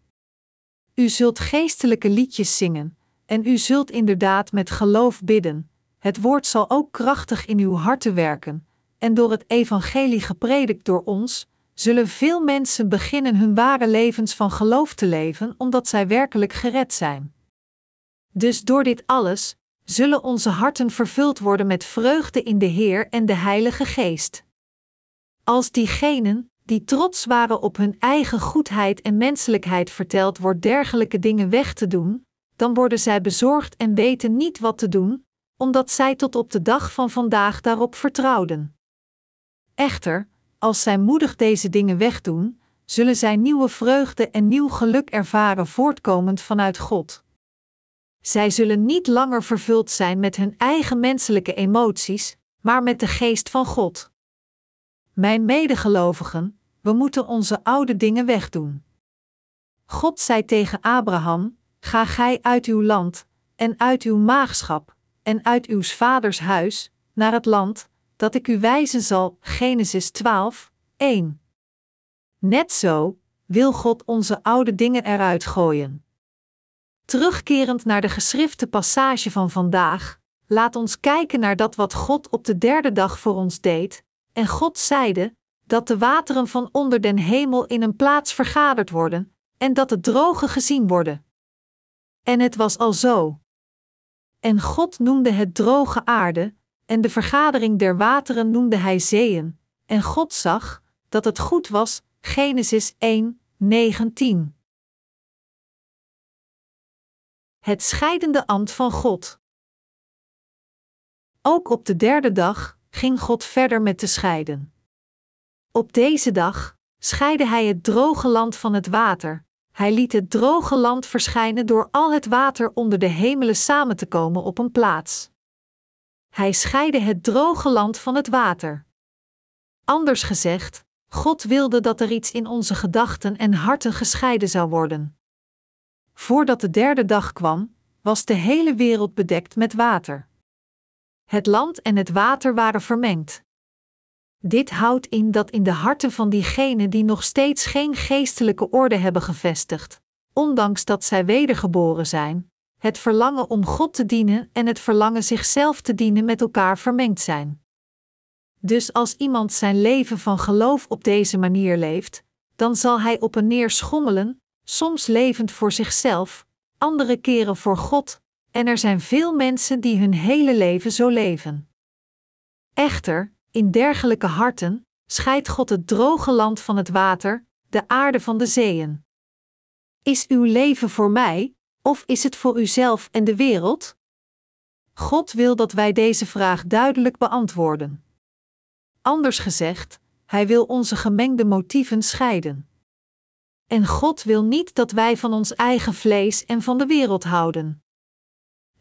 U zult geestelijke liedjes zingen, en u zult inderdaad met geloof bidden. Het woord zal ook krachtig in uw harten werken, en door het evangelie gepredikt door ons, zullen veel mensen beginnen hun ware levens van geloof te leven, omdat zij werkelijk gered zijn. Dus door dit alles zullen onze harten vervuld worden met vreugde in de Heer en de Heilige Geest. Als diegenen, die trots waren op hun eigen goedheid en menselijkheid verteld wordt dergelijke dingen weg te doen, dan worden zij bezorgd en weten niet wat te doen, omdat zij tot op de dag van vandaag daarop vertrouwden. Echter, als zij moedig deze dingen wegdoen, zullen zij nieuwe vreugde en nieuw geluk ervaren voortkomend vanuit God. Zij zullen niet langer vervuld zijn met hun eigen menselijke emoties, maar met de geest van God. Mijn medegelovigen, we moeten onze oude dingen wegdoen. God zei tegen Abraham: Ga gij uit uw land, en uit uw maagschap, en uit uw vaders huis, naar het land, dat ik u wijzen zal. Genesis 12, 1. Net zo wil God onze oude dingen eruit gooien. Terugkerend naar de geschrifte passage van vandaag, laat ons kijken naar dat wat God op de derde dag voor ons deed. En God zeide dat de wateren van onder den hemel in een plaats vergaderd worden, en dat de droge gezien worden. En het was al zo. En God noemde het droge aarde, en de vergadering der wateren noemde hij zeeën. En God zag dat het goed was. Genesis 1, 19. Het scheidende ambt van God. Ook op de derde dag ging God verder met te scheiden. Op deze dag scheidde hij het droge land van het water. Hij liet het droge land verschijnen door al het water onder de hemelen samen te komen op een plaats. Hij scheidde het droge land van het water. Anders gezegd, God wilde dat er iets in onze gedachten en harten gescheiden zou worden. Voordat de derde dag kwam, was de hele wereld bedekt met water. Het land en het water waren vermengd. Dit houdt in dat in de harten van diegenen die nog steeds geen geestelijke orde hebben gevestigd, ondanks dat zij wedergeboren zijn, het verlangen om God te dienen en het verlangen zichzelf te dienen met elkaar vermengd zijn. Dus als iemand zijn leven van geloof op deze manier leeft, dan zal hij op en neer schommelen, soms levend voor zichzelf, andere keren voor God, en er zijn veel mensen die hun hele leven zo leven. Echter, in dergelijke harten scheidt God het droge land van het water, de aarde van de zeeën. Is uw leven voor mij, of is het voor uzelf en de wereld? God wil dat wij deze vraag duidelijk beantwoorden. Anders gezegd, Hij wil onze gemengde motieven scheiden. En God wil niet dat wij van ons eigen vlees en van de wereld houden.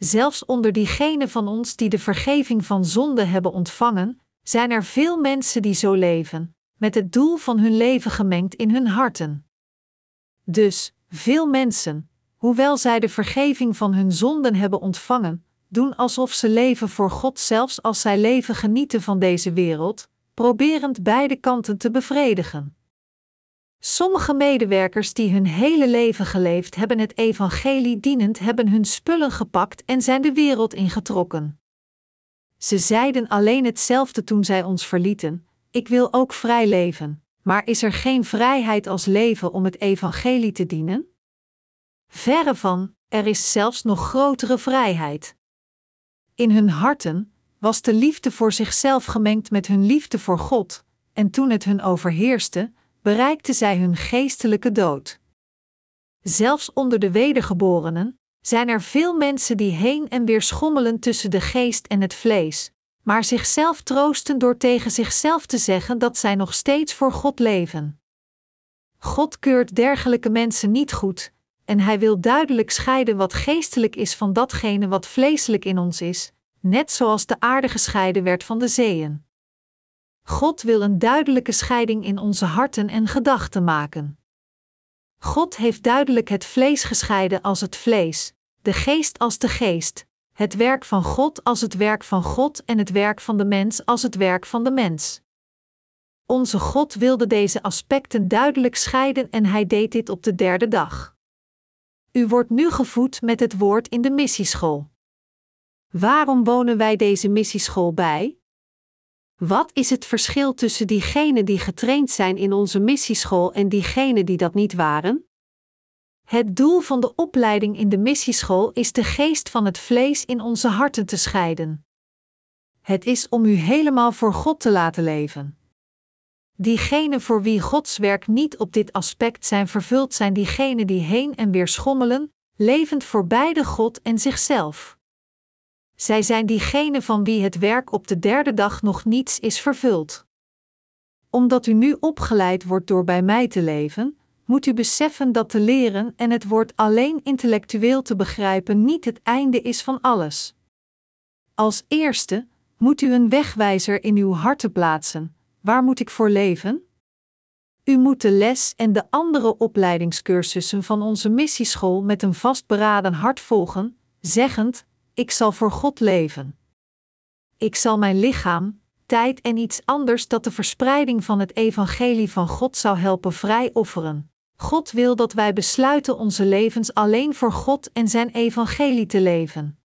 Zelfs onder diegenen van ons die de vergeving van zonde hebben ontvangen, zijn er veel mensen die zo leven, met het doel van hun leven gemengd in hun harten. Dus, veel mensen, hoewel zij de vergeving van hun zonden hebben ontvangen, doen alsof ze leven voor God zelfs als zij leven genieten van deze wereld, proberend beide kanten te bevredigen. Sommige medewerkers die hun hele leven geleefd hebben het evangelie dienend hebben hun spullen gepakt en zijn de wereld ingetrokken. Ze zeiden alleen hetzelfde toen zij ons verlieten: Ik wil ook vrij leven, maar is er geen vrijheid als leven om het evangelie te dienen? Verre van, er is zelfs nog grotere vrijheid. In hun harten was de liefde voor zichzelf gemengd met hun liefde voor God, en toen het hun overheerste, bereikten zij hun geestelijke dood. Zelfs onder de wedergeborenen zijn er veel mensen die heen en weer schommelen tussen de geest en het vlees, maar zichzelf troosten door tegen zichzelf te zeggen dat zij nog steeds voor God leven. God keurt dergelijke mensen niet goed, en Hij wil duidelijk scheiden wat geestelijk is van datgene wat vleeselijk in ons is, net zoals de aarde gescheiden werd van de zeeën. God wil een duidelijke scheiding in onze harten en gedachten maken. God heeft duidelijk het vlees gescheiden als het vlees, de geest als de geest, het werk van God als het werk van God en het werk van de mens als het werk van de mens. Onze God wilde deze aspecten duidelijk scheiden en hij deed dit op de derde dag. U wordt nu gevoed met het woord in de missieschool. Waarom wonen wij deze missieschool bij? Wat is het verschil tussen diegenen die getraind zijn in onze missieschool en diegenen die dat niet waren? Het doel van de opleiding in de missieschool is de geest van het vlees in onze harten te scheiden. Het is om u helemaal voor God te laten leven. Diegenen voor wie Gods werk niet op dit aspect zijn vervuld, zijn diegenen die heen en weer schommelen, levend voor beide God en zichzelf. Zij zijn diegenen van wie het werk op de derde dag nog niets is vervuld. Omdat u nu opgeleid wordt door bij mij te leven, moet u beseffen dat te leren en het woord alleen intellectueel te begrijpen niet het einde is van alles. Als eerste moet u een wegwijzer in uw hart plaatsen. Waar moet ik voor leven? U moet de les en de andere opleidingscursussen van onze missieschool met een vastberaden hart volgen, zeggend: Ik zal voor God leven. Ik zal mijn lichaam, tijd en iets anders dat de verspreiding van het evangelie van God zou helpen vrij offeren. God wil dat wij besluiten onze levens alleen voor God en zijn evangelie te leven.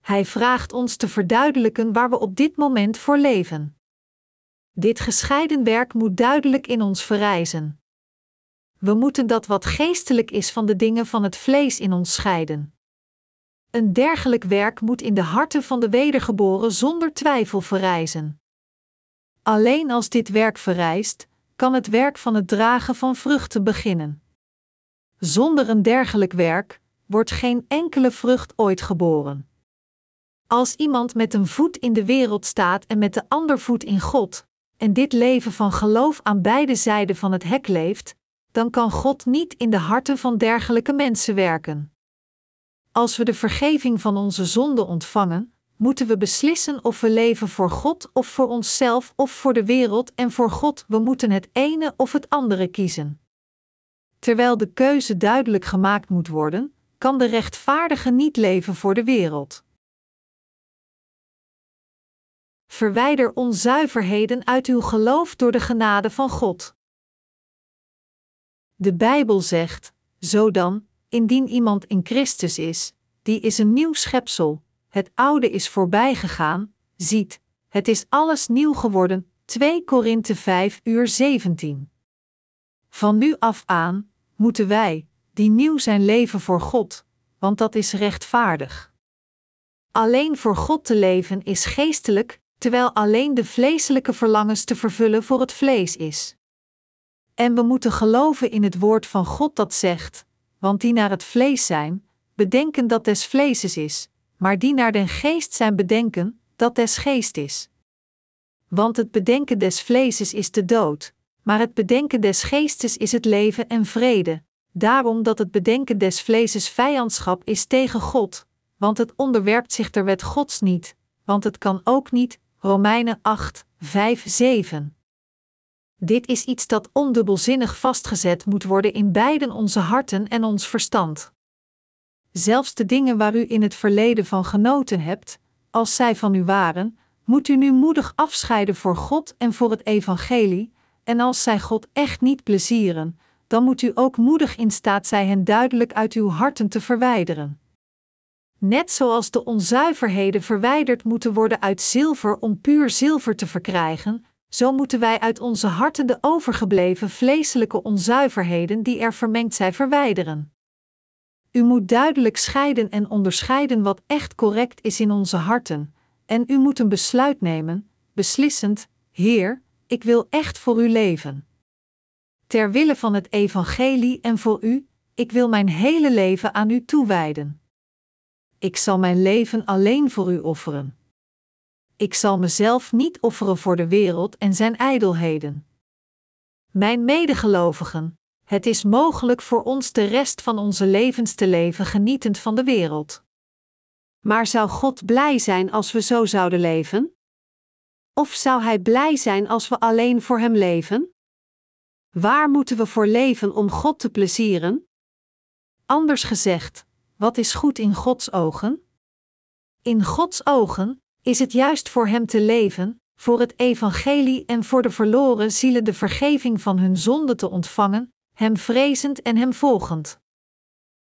Hij vraagt ons te verduidelijken waar we op dit moment voor leven. Dit gescheiden werk moet duidelijk in ons verrijzen. We moeten dat wat geestelijk is van de dingen van het vlees in ons scheiden. Een dergelijk werk moet in de harten van de wedergeboren zonder twijfel verrijzen. Alleen als dit werk verrijst, kan het werk van het dragen van vruchten beginnen. Zonder een dergelijk werk wordt geen enkele vrucht ooit geboren. Als iemand met een voet in de wereld staat en met de ander voet in God, en dit leven van geloof aan beide zijden van het hek leeft, dan kan God niet in de harten van dergelijke mensen werken. Als we de vergeving van onze zonden ontvangen, moeten we beslissen of we leven voor God of voor onszelf of voor de wereld en voor God. We moeten het ene of het andere kiezen. Terwijl de keuze duidelijk gemaakt moet worden, kan de rechtvaardige niet leven voor de wereld. Verwijder onzuiverheden uit uw geloof door de genade van God. De Bijbel zegt: Zo dan, indien iemand in Christus is, die is een nieuw schepsel, het oude is voorbij gegaan, ziet, het is alles nieuw geworden. 2 Korinthe 5 uur 17. Van nu af aan moeten wij, die nieuw zijn, leven voor God, want dat is rechtvaardig. Alleen voor God te leven is geestelijk, terwijl alleen de vleeselijke verlangens te vervullen voor het vlees is. En we moeten geloven in het woord van God dat zegt: want die naar het vlees zijn, bedenken dat des vleeses is, maar die naar den geest zijn bedenken, dat des geest is. Want het bedenken des vleeses is de dood, maar het bedenken des geestes is het leven en vrede, daarom dat het bedenken des vleeses vijandschap is tegen God, want het onderwerpt zich ter wet Gods niet, want het kan ook niet, Romeinen 8, 5, 7. Dit is iets dat ondubbelzinnig vastgezet moet worden in beiden onze harten en ons verstand. Zelfs de dingen waar u in het verleden van genoten hebt, als zij van u waren, moet u nu moedig afscheiden voor God en voor het Evangelie, en als zij God echt niet plezieren, dan moet u ook moedig in staat zijn hen duidelijk uit uw harten te verwijderen. Net zoals de onzuiverheden verwijderd moeten worden uit zilver om puur zilver te verkrijgen, zo moeten wij uit onze harten de overgebleven vleeselijke onzuiverheden die er vermengd zijn verwijderen. U moet duidelijk scheiden en onderscheiden wat echt correct is in onze harten, en u moet een besluit nemen, beslissend: Heer, ik wil echt voor u leven. Ter wille van het Evangelie en voor u, ik wil mijn hele leven aan u toewijden. Ik zal mijn leven alleen voor u offeren. Ik zal mezelf niet offeren voor de wereld en zijn ijdelheden. Mijn medegelovigen, het is mogelijk voor ons de rest van onze levens te leven genietend van de wereld. Maar zou God blij zijn als we zo zouden leven? Of zou Hij blij zijn als we alleen voor Hem leven? Waar moeten we voor leven om God te plezieren? Anders gezegd, wat is goed in Gods ogen? In Gods ogen is het juist voor Hem te leven, voor het Evangelie en voor de verloren zielen de vergeving van hun zonde te ontvangen, Hem vrezend en Hem volgend.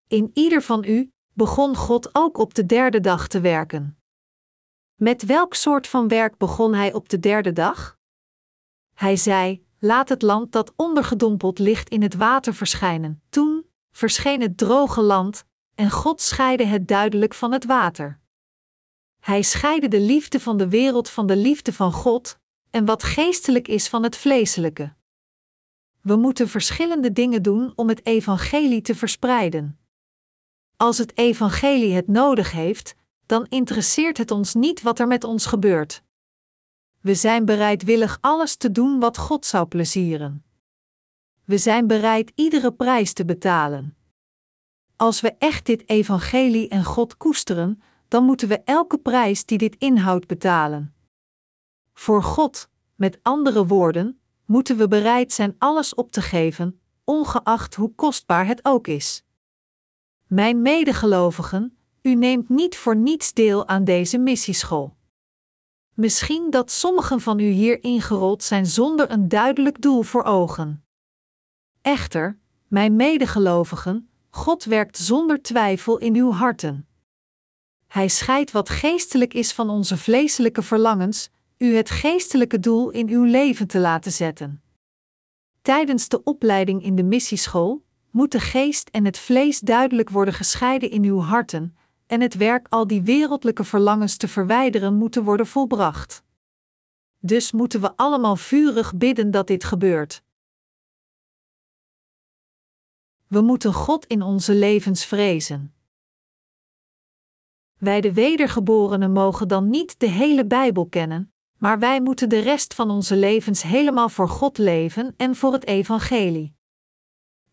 In ieder van u begon God ook op de derde dag te werken. Met welk soort van werk begon Hij op de derde dag? Hij zei: Laat het land dat ondergedompeld ligt in het water verschijnen. Toen verscheen het droge land, en God scheidde het duidelijk van het water. Hij scheidde de liefde van de wereld van de liefde van God, en wat geestelijk is van het vleeselijke. We moeten verschillende dingen doen om het evangelie te verspreiden. Als het evangelie het nodig heeft, dan interesseert het ons niet wat er met ons gebeurt. We zijn bereidwillig alles te doen wat God zou plezieren. We zijn bereid iedere prijs te betalen. Als we echt dit evangelie en God koesteren, dan moeten we elke prijs die dit inhoudt betalen. Voor God, met andere woorden, moeten we bereid zijn alles op te geven, ongeacht hoe kostbaar het ook is. Mijn medegelovigen, u neemt niet voor niets deel aan deze missieschool. Misschien dat sommigen van u hier ingerold zijn zonder een duidelijk doel voor ogen. Echter, mijn medegelovigen, God werkt zonder twijfel in uw harten. Hij scheidt wat geestelijk is van onze vleeselijke verlangens, u het geestelijke doel in uw leven te laten zetten. Tijdens de opleiding in de missieschool moet de geest en het vlees duidelijk worden gescheiden in uw harten, en het werk al die wereldlijke verlangens te verwijderen moeten worden volbracht. Dus moeten we allemaal vurig bidden dat dit gebeurt. We moeten God in onze levens vrezen. Wij de wedergeborenen mogen dan niet de hele Bijbel kennen, maar wij moeten de rest van onze levens helemaal voor God leven en voor het Evangelie.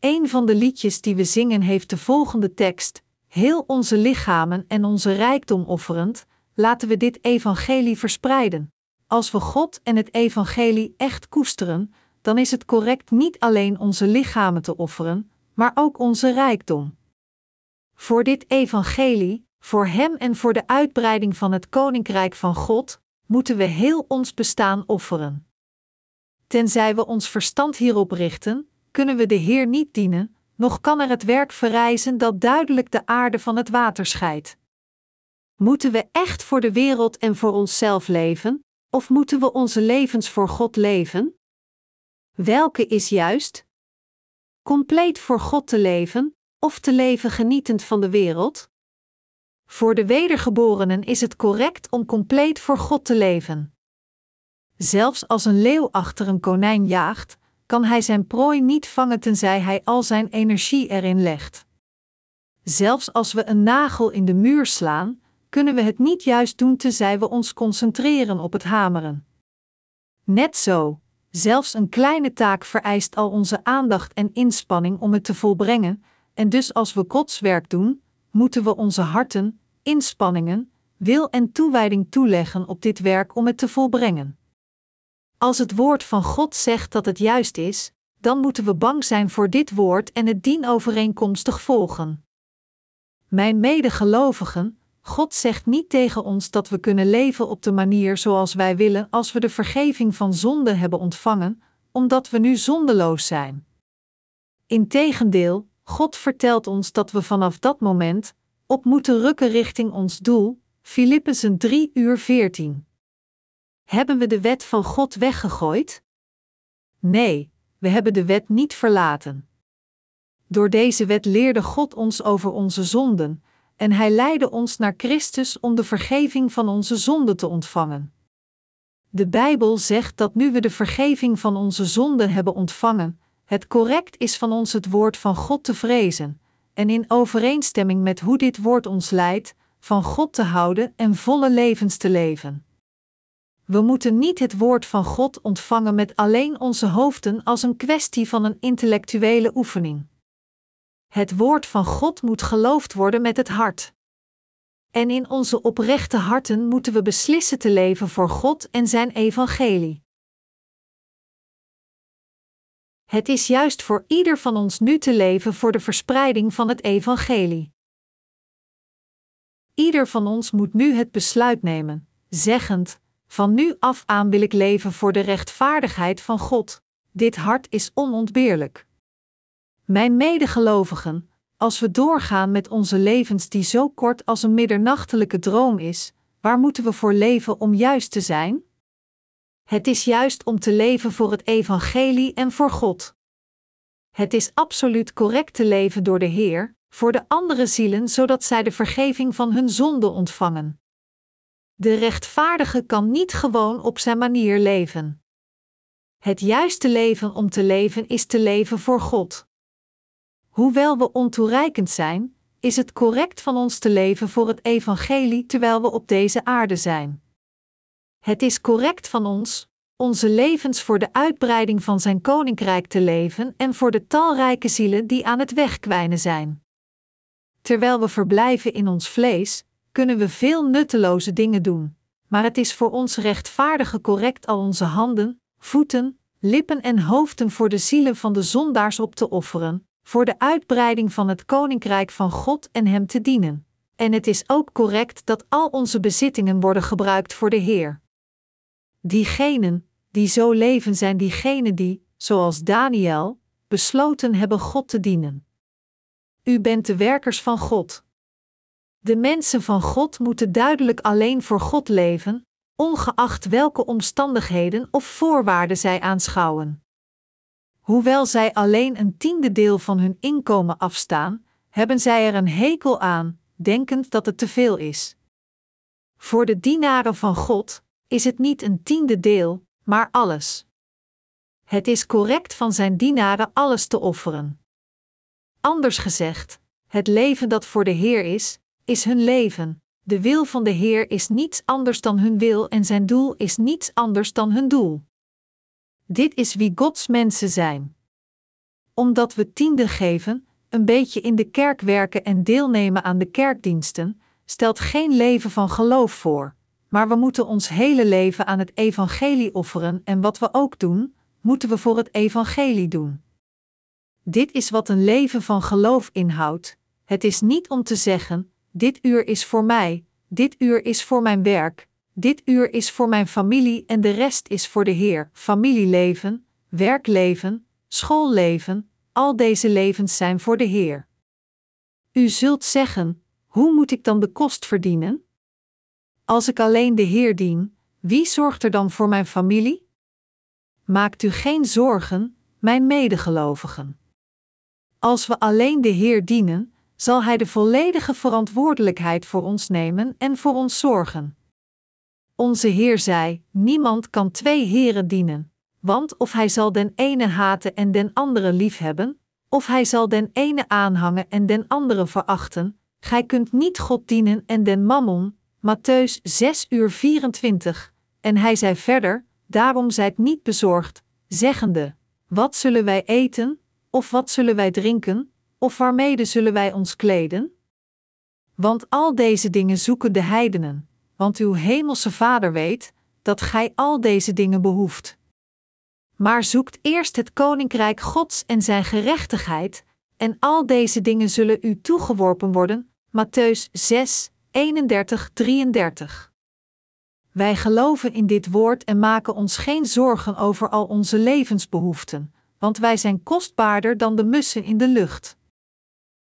Een van de liedjes die we zingen heeft de volgende tekst: Heel onze lichamen en onze rijkdom offerend, laten we dit Evangelie verspreiden. Als we God en het Evangelie echt koesteren, dan is het correct niet alleen onze lichamen te offeren, maar ook onze rijkdom. Voor dit Evangelie, voor Hem en voor de uitbreiding van het Koninkrijk van God, moeten we heel ons bestaan offeren. Tenzij we ons verstand hierop richten, kunnen we de Heer niet dienen, nog kan er het werk verrijzen dat duidelijk de aarde van het water scheidt. Moeten we echt voor de wereld en voor onszelf leven, of moeten we onze levens voor God leven? Welke is juist? Compleet voor God te leven, of te leven genietend van de wereld? Voor de wedergeborenen is het correct om compleet voor God te leven. Zelfs als een leeuw achter een konijn jaagt, kan hij zijn prooi niet vangen tenzij hij al zijn energie erin legt. Zelfs als we een nagel in de muur slaan, kunnen we het niet juist doen tenzij we ons concentreren op het hameren. Net zo, zelfs een kleine taak vereist al onze aandacht en inspanning om het te volbrengen, en dus als we Gods werk doen, moeten we onze harten, inspanningen, wil en toewijding toeleggen op dit werk om het te volbrengen. Als het woord van God zegt dat het juist is, dan moeten we bang zijn voor dit woord en het dienovereenkomstig volgen. Mijn medegelovigen, God zegt niet tegen ons dat we kunnen leven op de manier zoals wij willen als we de vergeving van zonde hebben ontvangen, omdat we nu zondeloos zijn. Integendeel, God vertelt ons dat we vanaf dat moment op moeten rukken richting ons doel, Filippenzen 3 uur 14. Hebben we de wet van God weggegooid? Nee, we hebben de wet niet verlaten. Door deze wet leerde God ons over onze zonden, en Hij leidde ons naar Christus om de vergeving van onze zonden te ontvangen. De Bijbel zegt dat nu we de vergeving van onze zonden hebben ontvangen, het correct is van ons het woord van God te vrezen, en in overeenstemming met hoe dit woord ons leidt, van God te houden en volle levens te leven. We moeten niet het woord van God ontvangen met alleen onze hoofden als een kwestie van een intellectuele oefening. Het woord van God moet geloofd worden met het hart. En in onze oprechte harten moeten we beslissen te leven voor God en Zijn evangelie. Het is juist voor ieder van ons nu te leven voor de verspreiding van het evangelie. Ieder van ons moet nu het besluit nemen, zeggend: Van nu af aan wil ik leven voor de rechtvaardigheid van God. Dit hart is onontbeerlijk. Mijn medegelovigen, als we doorgaan met onze levens die zo kort als een middernachtelijke droom is, waar moeten we voor leven om juist te zijn? Het is juist om te leven voor het evangelie en voor God. Het is absoluut correct te leven door de Heer, voor de andere zielen, zodat zij de vergeving van hun zonde ontvangen. De rechtvaardige kan niet gewoon op zijn manier leven. Het juiste leven om te leven is te leven voor God. Hoewel we ontoereikend zijn, is het correct van ons te leven voor het evangelie terwijl we op deze aarde zijn. Het is correct van ons, onze levens voor de uitbreiding van zijn koninkrijk te leven en voor de talrijke zielen die aan het wegkwijnen zijn. Terwijl we verblijven in ons vlees, kunnen we veel nutteloze dingen doen, maar het is voor ons rechtvaardige correct al onze handen, voeten, lippen en hoofden voor de zielen van de zondaars op te offeren, voor de uitbreiding van het koninkrijk van God en Hem te dienen. En het is ook correct dat al onze bezittingen worden gebruikt voor de Heer. Diegenen die zo leven zijn diegenen die, zoals Daniel, besloten hebben God te dienen. U bent de werkers van God. De mensen van God moeten duidelijk alleen voor God leven, ongeacht welke omstandigheden of voorwaarden zij aanschouwen. Hoewel zij alleen een tiende deel van hun inkomen afstaan, hebben zij er een hekel aan, denkend dat het te veel is. Voor de dienaren van God is het niet een tiende deel, maar alles. Het is correct van zijn dienaren alles te offeren. Anders gezegd, het leven dat voor de Heer is, is hun leven. De wil van de Heer is niets anders dan hun wil en zijn doel is niets anders dan hun doel. Dit is wie Gods mensen zijn. Omdat we tiende geven, een beetje in de kerk werken en deelnemen aan de kerkdiensten, stelt geen leven van geloof voor, maar we moeten ons hele leven aan het evangelie offeren en wat we ook doen, moeten we voor het evangelie doen. Dit is wat een leven van geloof inhoudt. Het is niet om te zeggen: dit uur is voor mij, dit uur is voor mijn werk, dit uur is voor mijn familie en de rest is voor de Heer. Familieleven, werkleven, schoolleven, al deze levens zijn voor de Heer. U zult zeggen: hoe moet ik dan de kost verdienen? Als ik alleen de Heer dien, wie zorgt er dan voor mijn familie? Maakt u geen zorgen, mijn medegelovigen. Als we alleen de Heer dienen, zal Hij de volledige verantwoordelijkheid voor ons nemen en voor ons zorgen. Onze Heer zei: Niemand kan twee heren dienen, want of hij zal den ene haten en den andere liefhebben, of hij zal den ene aanhangen en den andere verachten. Gij kunt niet God dienen en den mammon. Matthäus 6 uur 24. En hij zei verder: Daarom zijt niet bezorgd, zeggende: Wat zullen wij eten, of wat zullen wij drinken, of waarmede zullen wij ons kleden? Want al deze dingen zoeken de heidenen, want uw hemelse Vader weet dat gij al deze dingen behoeft. Maar zoekt eerst het koninkrijk Gods en zijn gerechtigheid, en al deze dingen zullen u toegeworpen worden. Matthäus 6, 31, 33. Wij geloven in dit woord en maken ons geen zorgen over al onze levensbehoeften, want wij zijn kostbaarder dan de mussen in de lucht.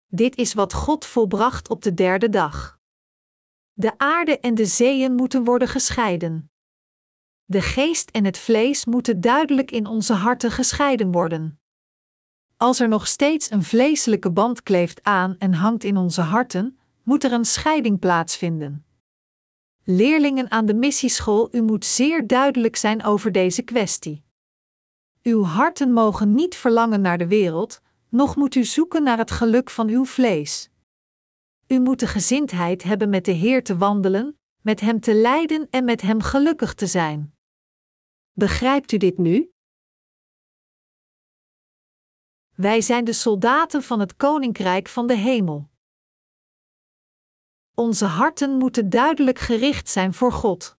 Dit is wat God volbracht op de derde dag. De aarde en de zeeën moeten worden gescheiden. De geest en het vlees moeten duidelijk in onze harten gescheiden worden. Als er nog steeds een vleeselijke band kleeft aan en hangt in onze harten, moet er een scheiding plaatsvinden. Leerlingen aan de missieschool, u moet zeer duidelijk zijn over deze kwestie. Uw harten mogen niet verlangen naar de wereld, noch moet u zoeken naar het geluk van uw vlees. U moet de gezindheid hebben met de Heer te wandelen, met Hem te lijden en met Hem gelukkig te zijn. Begrijpt u dit nu? Wij zijn de soldaten van het Koninkrijk van de Hemel. Onze harten moeten duidelijk gericht zijn voor God.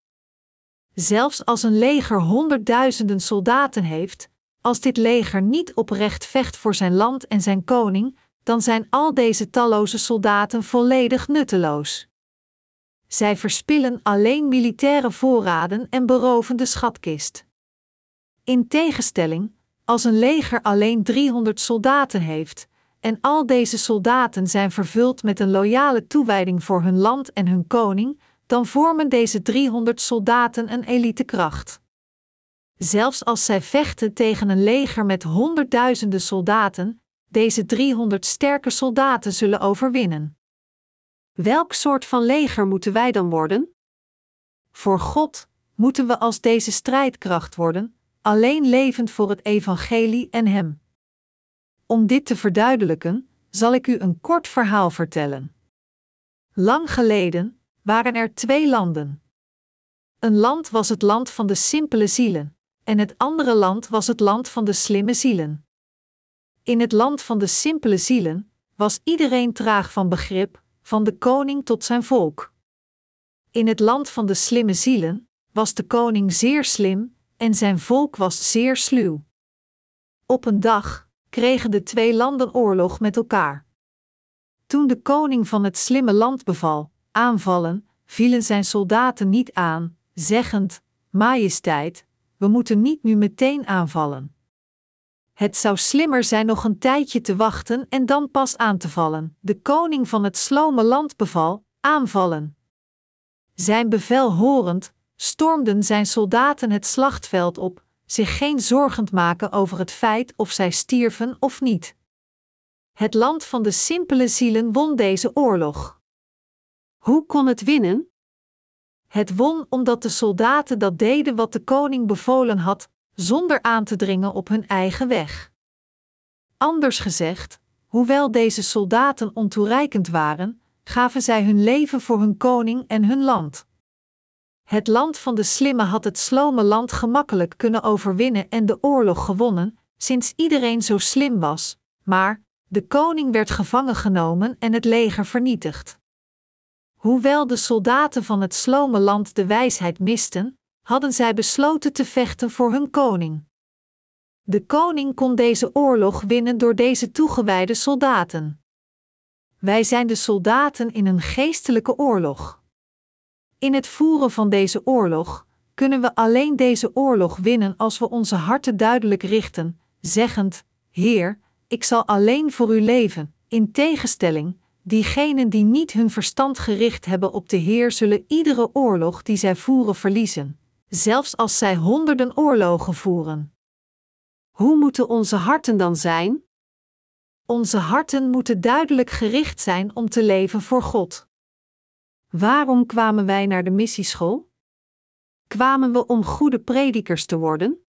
Zelfs als een leger honderdduizenden soldaten heeft, als dit leger niet oprecht vecht voor zijn land en zijn koning, dan zijn al deze talloze soldaten volledig nutteloos. Zij verspillen alleen militaire voorraden en beroven de schatkist. In tegenstelling, als een leger alleen 300 soldaten heeft, en al deze soldaten zijn vervuld met een loyale toewijding voor hun land en hun koning, dan vormen deze 300 soldaten een elitekracht. Zelfs als zij vechten tegen een leger met honderdduizenden soldaten, deze 300 sterke soldaten zullen overwinnen. Welk soort van leger moeten wij dan worden? Voor God moeten we als deze strijdkracht worden, alleen levend voor het evangelie en Hem. Om dit te verduidelijken, zal ik u een kort verhaal vertellen. Lang geleden waren er twee landen. Een land was het land van de simpele zielen, en het andere land was het land van de slimme zielen. In het land van de simpele zielen was iedereen traag van begrip, van de koning tot zijn volk. In het land van de slimme zielen was de koning zeer slim en zijn volk was zeer sluw. Op een dag kregen de twee landen oorlog met elkaar. Toen de koning van het slimme land beval aanvallen, vielen zijn soldaten niet aan, zeggend: Majesteit, we moeten niet nu meteen aanvallen. Het zou slimmer zijn nog een tijdje te wachten en dan pas aan te vallen. De koning van het slome land beval: aanvallen. Zijn bevel horend, stormden zijn soldaten het slachtveld op, zich geen zorgend maken over het feit of zij stierven of niet. Het land van de simpele zielen won deze oorlog. Hoe kon het winnen? Het won omdat de soldaten dat deden wat de koning bevolen had, zonder aan te dringen op hun eigen weg. Anders gezegd, hoewel deze soldaten ontoereikend waren, gaven zij hun leven voor hun koning en hun land. Het land van de slimme had het slome land gemakkelijk kunnen overwinnen en de oorlog gewonnen, sinds iedereen zo slim was, maar de koning werd gevangen genomen en het leger vernietigd. Hoewel de soldaten van het slome land de wijsheid misten, hadden zij besloten te vechten voor hun koning. De koning kon deze oorlog winnen door deze toegewijde soldaten. Wij zijn de soldaten in een geestelijke oorlog. In het voeren van deze oorlog kunnen we alleen deze oorlog winnen als we onze harten duidelijk richten, zeggend: Heer, ik zal alleen voor u leven. In tegenstelling, diegenen die niet hun verstand gericht hebben op de Heer zullen iedere oorlog die zij voeren verliezen, zelfs als zij honderden oorlogen voeren. Hoe moeten onze harten dan zijn? Onze harten moeten duidelijk gericht zijn om te leven voor God. Waarom kwamen wij naar de missieschool? Kwamen we om goede predikers te worden?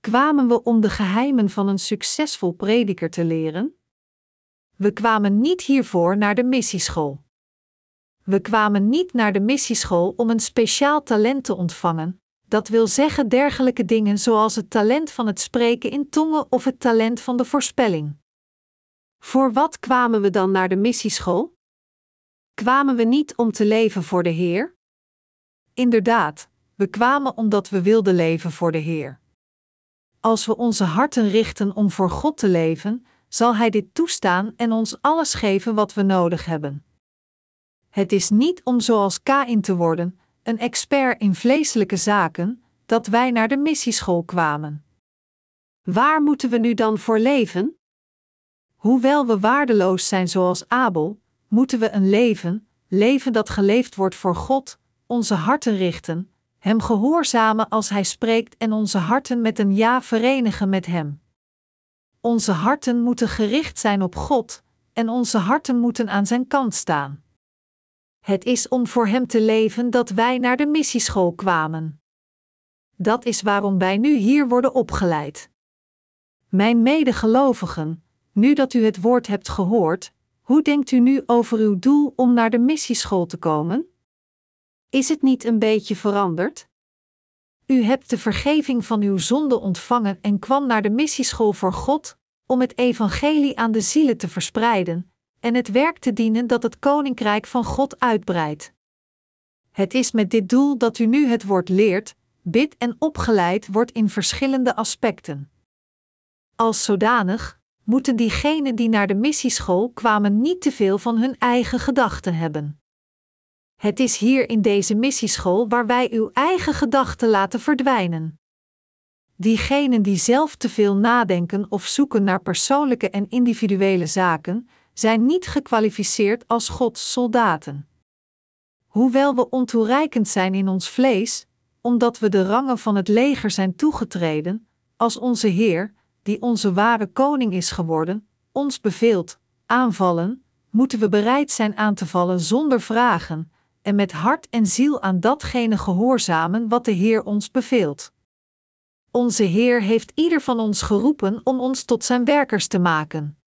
Kwamen we om de geheimen van een succesvol prediker te leren? We kwamen niet hiervoor naar de missieschool. We kwamen niet naar de missieschool om een speciaal talent te ontvangen, dat wil zeggen dergelijke dingen zoals het talent van het spreken in tongen of het talent van de voorspelling. Voor wat kwamen we dan naar de missieschool? Kwamen we niet om te leven voor de Heer? Inderdaad, we kwamen omdat we wilden leven voor de Heer. Als we onze harten richten om voor God te leven, zal Hij dit toestaan en ons alles geven wat we nodig hebben. Het is niet om zoals Kain te worden, een expert in vleeselijke zaken, dat wij naar de missieschool kwamen. Waar moeten we nu dan voor leven? Hoewel we waardeloos zijn zoals Abel, moeten we een leven, leven dat geleefd wordt voor God, onze harten richten, Hem gehoorzamen als Hij spreekt en onze harten met een ja verenigen met Hem. Onze harten moeten gericht zijn op God en onze harten moeten aan Zijn kant staan. Het is om voor Hem te leven dat wij naar de missieschool kwamen. Dat is waarom wij nu hier worden opgeleid. Mijn medegelovigen, nu dat u het woord hebt gehoord, hoe denkt u nu over uw doel om naar de missieschool te komen? Is het niet een beetje veranderd? U hebt de vergeving van uw zonde ontvangen en kwam naar de missieschool voor God, om het evangelie aan de zielen te verspreiden en het werk te dienen dat het koninkrijk van God uitbreidt. Het is met dit doel dat u nu het woord leert, bidt en opgeleid wordt in verschillende aspecten. Als zodanig moeten diegenen die naar de missieschool kwamen niet te veel van hun eigen gedachten hebben. Het is hier in deze missieschool waar wij uw eigen gedachten laten verdwijnen. Diegenen die zelf te veel nadenken of zoeken naar persoonlijke en individuele zaken, zijn niet gekwalificeerd als Gods soldaten. Hoewel we ontoereikend zijn in ons vlees, omdat we de rangen van het leger zijn toegetreden, als onze Heer, die onze ware koning is geworden, ons beveelt: aanvallen, moeten we bereid zijn aan te vallen zonder vragen, en met hart en ziel aan datgene gehoorzamen wat de Heer ons beveelt. Onze Heer heeft ieder van ons geroepen om ons tot zijn werkers te maken.